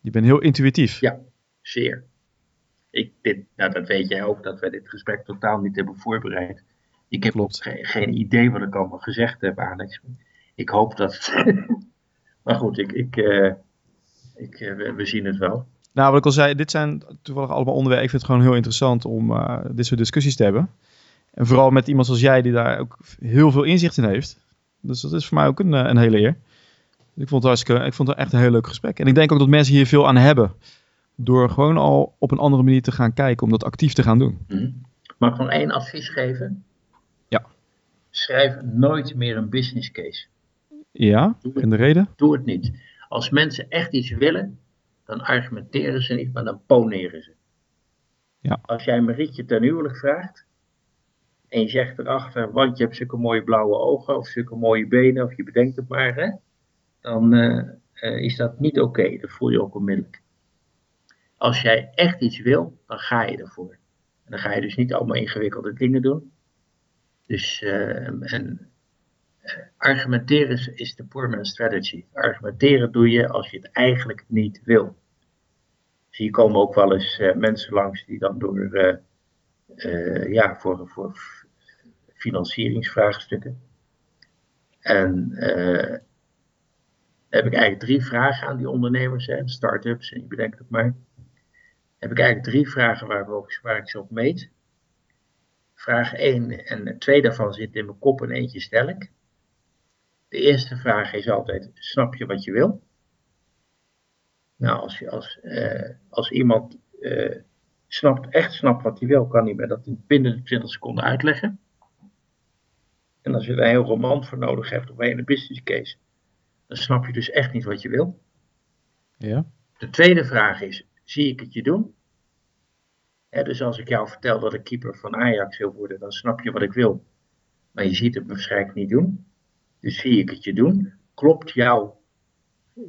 Je bent heel intuïtief. Ja, zeer. Ik, dit, nou, dat weet jij ook, dat wij dit gesprek totaal niet hebben voorbereid. Ik heb Klopt. geen idee wat ik allemaal gezegd heb, Alex. Ik hoop dat. maar goed, ik, ik, uh, ik, uh, we zien het wel. Nou, wat ik al zei, dit zijn toevallig allemaal onderwerpen. Ik vind het gewoon heel interessant om uh, dit soort discussies te hebben. En vooral met iemand zoals jij, die daar ook heel veel inzicht in heeft. Dus dat is voor mij ook een, een hele eer. Ik vond, het ik vond het echt een heel leuk gesprek. En ik denk ook dat mensen hier veel aan hebben. Door gewoon al op een andere manier te gaan kijken, om dat actief te gaan doen. Mm. Mag ik nog één advies geven? Schrijf nooit meer een business case. Ja, en de reden? Doe het niet. Als mensen echt iets willen, dan argumenteren ze niet, maar dan poneren ze. Ja. Als jij Marietje ten huwelijk vraagt, en je zegt erachter, want je hebt zulke mooie blauwe ogen, of zulke mooie benen, of je bedenkt het maar, hè, dan uh, uh, is dat niet oké. Okay. Dat voel je ook onmiddellijk. Als jij echt iets wil, dan ga je ervoor. En dan ga je dus niet allemaal ingewikkelde dingen doen. Dus, uh, en argumenteren is de poor man strategy. Argumenteren doe je als je het eigenlijk niet wil. Dus hier komen ook wel eens uh, mensen langs die dan door, uh, uh, ja, voor, voor financieringsvraagstukken. En heb ik eigenlijk drie vragen aan die ondernemers en start-ups, en je bedenkt het maar. Heb ik eigenlijk drie vragen waar, we, waar ik ze op meet. Vraag 1 en twee daarvan zitten in mijn kop en eentje stel ik. De eerste vraag is altijd: snap je wat je wil? Nou, als, je, als, uh, als iemand uh, snapt, echt snapt wat hij wil, kan hij me dat binnen de 20 seconden uitleggen. En als je een heel roman voor nodig hebt of een business case, dan snap je dus echt niet wat je wil. Ja. De tweede vraag is: zie ik het je doen? Dus als ik jou vertel dat ik keeper van Ajax wil worden, dan snap je wat ik wil. Maar je ziet het me waarschijnlijk niet doen. Dus zie ik het je doen. Klopt jou,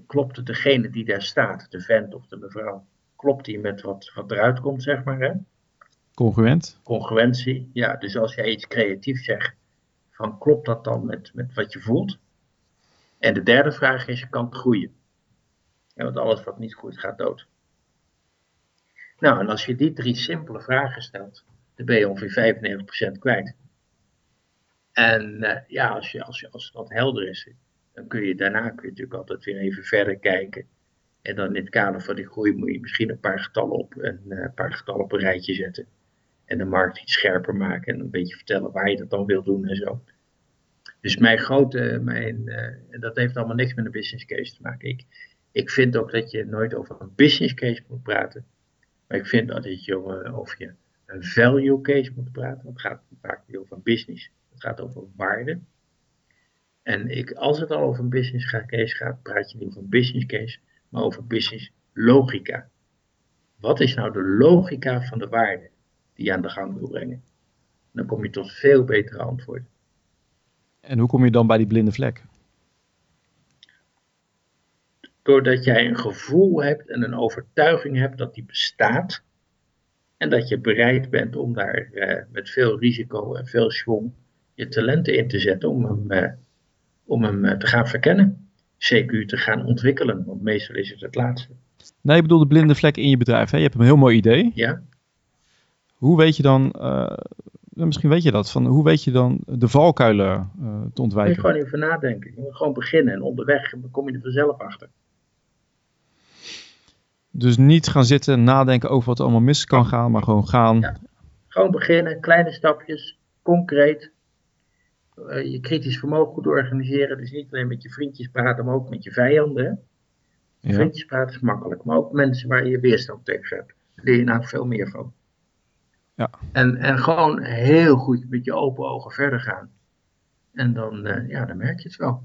klopt het degene die daar staat, de vent of de mevrouw, klopt die met wat, wat eruit komt, zeg maar. Hè? Congruent. Congruentie, ja. Dus als jij iets creatiefs zegt, van klopt dat dan met, met wat je voelt? En de derde vraag is, kan het groeien? Ja, want alles wat niet groeit gaat dood. Nou, en als je die drie simpele vragen stelt, dan ben je ongeveer 95% kwijt. En uh, ja, als, je, als, je, als dat helder is, dan kun je daarna kun je natuurlijk altijd weer even verder kijken. En dan in het kader van die groei moet je misschien een paar getallen op, een, uh, paar getallen op een rijtje zetten. En de markt iets scherper maken en een beetje vertellen waar je dat dan wil doen en zo. Dus mijn grote, mijn, uh, dat heeft allemaal niks met een business case te maken. Ik, ik vind ook dat je nooit over een business case moet praten. Maar ik vind dat je over je een value case moet praten. Het gaat vaak niet over business. Het gaat over waarde. En ik, als het al over een business case gaat, praat je niet over een business case, maar over business logica. Wat is nou de logica van de waarde die je aan de gang wil brengen? Dan kom je tot veel betere antwoorden. En hoe kom je dan bij die blinde vlek? Doordat jij een gevoel hebt en een overtuiging hebt dat die bestaat. En dat je bereid bent om daar eh, met veel risico en veel schwung je talenten in te zetten om hem, uh, om hem uh, te gaan verkennen. CQ te gaan ontwikkelen, want meestal is het het laatste. Nee, ik bedoel de blinde vlek in je bedrijf. Hè? Je hebt een heel mooi idee. Ja. Hoe weet je dan, uh, misschien weet je dat, van hoe weet je dan de valkuilen te ontwijken? Je moet gewoon even nadenken. Je moet gewoon beginnen en onderweg kom je er vanzelf achter. Dus niet gaan zitten nadenken over wat er allemaal mis kan gaan, maar gewoon gaan. Ja. Gewoon beginnen, kleine stapjes, concreet. je kritisch vermogen goed organiseren. Dus niet alleen met je vriendjes praten, maar ook met je vijanden. Ja. Vriendjes praten is makkelijk, maar ook mensen waar je weerstand tegen hebt. Daar leer je nou veel meer van. Ja. En, en gewoon heel goed met je open ogen verder gaan. En dan, eh, ja, dan merk je het wel.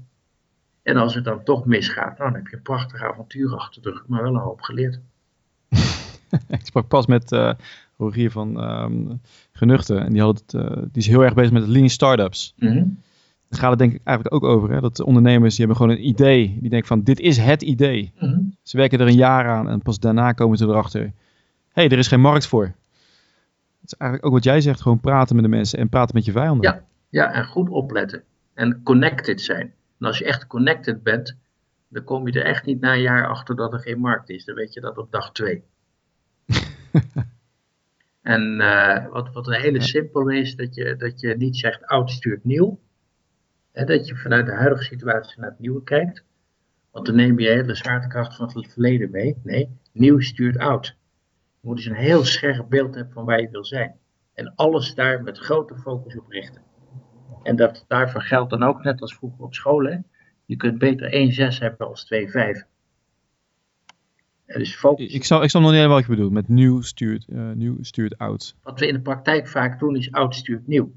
En als het dan toch misgaat, nou, dan heb je een prachtig avontuur achter de rug, maar wel een hoop geleerd. ik sprak pas met eh Rogier van ehm Genuchten. En die, had het, eh, die is heel erg bezig met lean startups. Mhm. Daar gaat het denk ik eigenlijk ook over. Hè? Dat de ondernemers die hebben gewoon een idee. Die denken van dit is het idee. Mhm. Ze werken er een jaar aan en pas daarna komen ze erachter. Hé, hey, er is geen markt voor. Het is eigenlijk ook wat jij zegt. Gewoon praten met de mensen en praten met je vijanden. Ja. Ja, en goed opletten. En connected zijn. En als je echt connected bent, dan kom je er echt niet na een jaar achter dat er geen markt is. Dan weet je dat op dag twee. en eh, wat, wat een hele simpel is, dat je, dat je niet zegt oud stuurt nieuw. Hè, dat je vanuit de huidige situatie naar het nieuwe kijkt. Want dan neem je hele zwaartekracht van het verleden mee. Nee, nieuw stuurt oud. Je moet dus een heel scherp beeld hebben van waar je wil zijn. En alles daar met grote focus op richten. En dat, daarvoor geldt dan ook net als vroeger op school. Hè? Je kunt beter 1,6 hebben als 2,5. En dus focus. Ik snap, ik snap nog niet helemaal wat je bedoelt met nieuw stuurt, eh, nieuw stuurt oud. Wat we in de praktijk vaak doen is oud stuurt nieuw.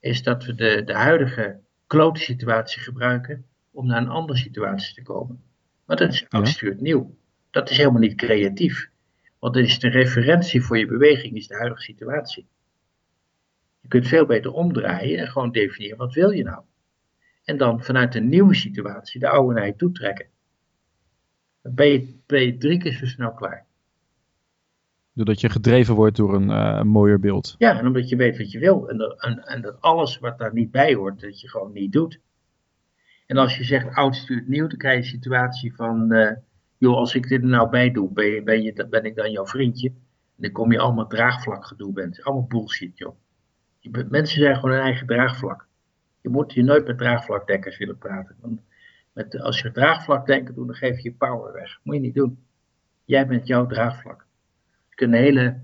Is dat we de, de huidige klote situatie gebruiken om naar een andere situatie te komen. Maar dat is oud Ja. stuurt nieuw. Dat is helemaal niet creatief. Want dan is de referentie voor je beweging is de huidige situatie. Je kunt veel beter omdraaien en gewoon definiëren wat wil je nou. En dan vanuit een nieuwe situatie de oude naar je toe trekken. Dan ben je, ben je drie keer zo snel klaar. Doordat je gedreven wordt door een eh, mooier beeld. Ja, en omdat je weet wat je wil. En dat, en, en dat alles wat daar niet bij hoort, dat je gewoon niet doet. En als je zegt oud stuurt nieuw, dan krijg je een situatie van, eh, joh, als ik dit er nou bij doe, ben, je, ben, je, ben ik dan jouw vriendje? En dan kom je allemaal draagvlakgedoe bent. Allemaal bullshit, joh. Mensen zijn gewoon hun eigen draagvlak. Je moet je nooit met draagvlakdekkers willen praten. Want met, als je draagvlakdenken doet, dan geef je je power weg. Moet je niet doen. Jij bent jouw draagvlak. Je kunt een hele,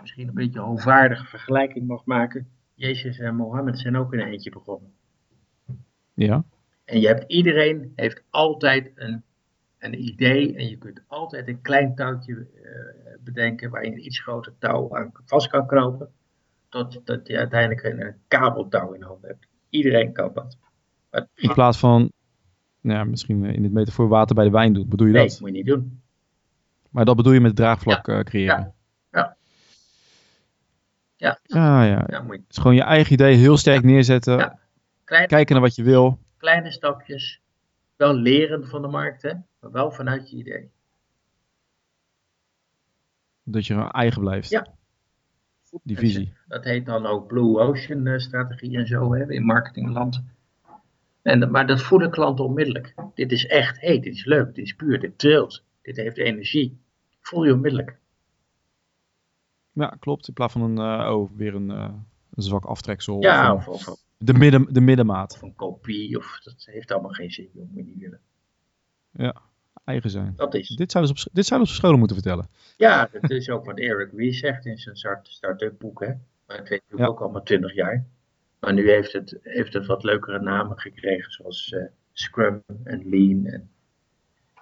misschien een beetje hoogwaardige vergelijking nog maken. Jezus en Mohammed zijn ook in een eentje begonnen. Ja. En je hebt, iedereen heeft altijd een, een idee en je kunt altijd een klein touwtje eh, bedenken waar je een iets groter touw aan vast kan knopen. Tot dat je uiteindelijk een, kabeltouw in handen hebt. Iedereen kan dat. Maar, In plaats van, nou ja, misschien in dit metafoor water bij de wijn doet. Bedoel je nee, dat? moet je niet doen. Maar dat bedoel je met draagvlak eh, creëren? Ja. Ja, Ja, ja. ja moet je. Het is gewoon je eigen idee heel sterk neerzetten. Ja. Kijken naar wat je wil. kleine stapjes. Wel leren van de markt, hè, maar wel vanuit je idee. Dat je eigen blijft. Ja. Die visie. Dat heet dan ook Blue Ocean eh, strategie en zo hè, in marketingland. En, maar dat voelen klanten onmiddellijk. Dit is echt, hé, hey, dit is leuk, dit is puur, dit trilt, dit heeft energie. Voel je onmiddellijk. Ja, klopt. In plaats van een, eh, oh, weer een, eh, een zwak aftreksel. Ja, of, of, of, de, midden, de middenmaat. of een kopie, of dat heeft allemaal geen zin, je niet willen. Eigen zijn. Dat is. Dit zouden, ze op, dit zouden ze op scholen moeten vertellen. Ja, dat is ook wat Eric Ries zegt in zijn start- start-up boek, hè. Maar het weet natuurlijk Ja. ook allemaal 20 jaar. Maar nu heeft het, heeft het wat leukere namen gekregen, zoals eh, Scrum en Lean. En,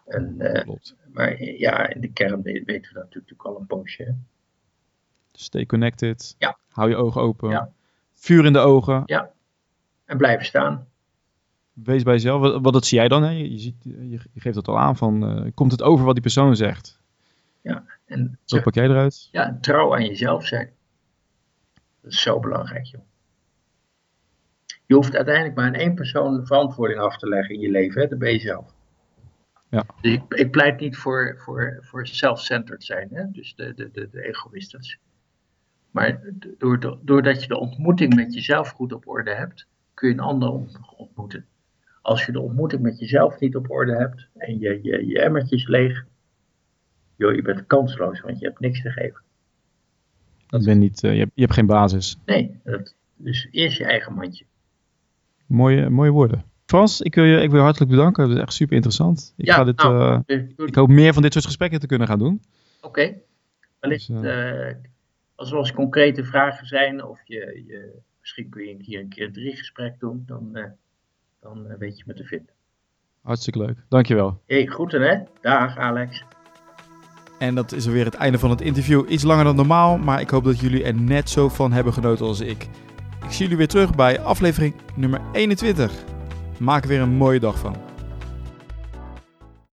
en, eh, Klopt. maar ja, in de kern we- weten we dat natuurlijk al een poosje. hè. Stay connected. Ja. Hou je ogen open. Ja. Vuur in de ogen. En blijven staan. Wees bij jezelf. Wat, wat dat zie jij dan? Hè? Je, ziet, je, je geeft het al aan van, eh, komt het over wat die persoon zegt? En Zo pak jij eruit. ja, trouw aan jezelf zijn. Dat is zo belangrijk, joh. Je hoeft uiteindelijk maar aan één persoon de verantwoording af te leggen in je leven, hè? dat ben je zelf. Ja. Dus ik, ik pleit niet voor, voor, voor self-centered zijn, hè? dus de, de, de, de egoïstisch. Maar door, doordat je de ontmoeting met jezelf goed op orde hebt, kun je een ander ont- ontmoeten. Als je de ontmoeting met jezelf niet op orde hebt en je, je, je emmertje is leeg, joh, je bent kansloos, want je hebt niks te geven. Je, bent niet, eh, je, hebt, je hebt geen basis. Nee, dat, dus eerst je eigen mandje. Mooie, mooie woorden. Frans, ik wil, je, ik wil je hartelijk bedanken. Dat is echt super interessant. Ik, Ja, ga dit, nou, eh, Dus ik hoop meer van dit soort gesprekken te kunnen gaan doen. Oké. Wellicht, Dus, eh, als er wel eens concrete vragen zijn of je, je misschien kun je hier een keer drie gesprek doen. Dan, dan weet je me te vinden. Hartstikke leuk. Dankjewel. Hey, groeten hè. Dag Alex. En dat is alweer het einde van het interview. Iets langer dan normaal, maar ik hoop dat jullie er net zo van hebben genoten als ik. Ik zie jullie weer terug bij aflevering nummer 21. Maak er weer een mooie dag van.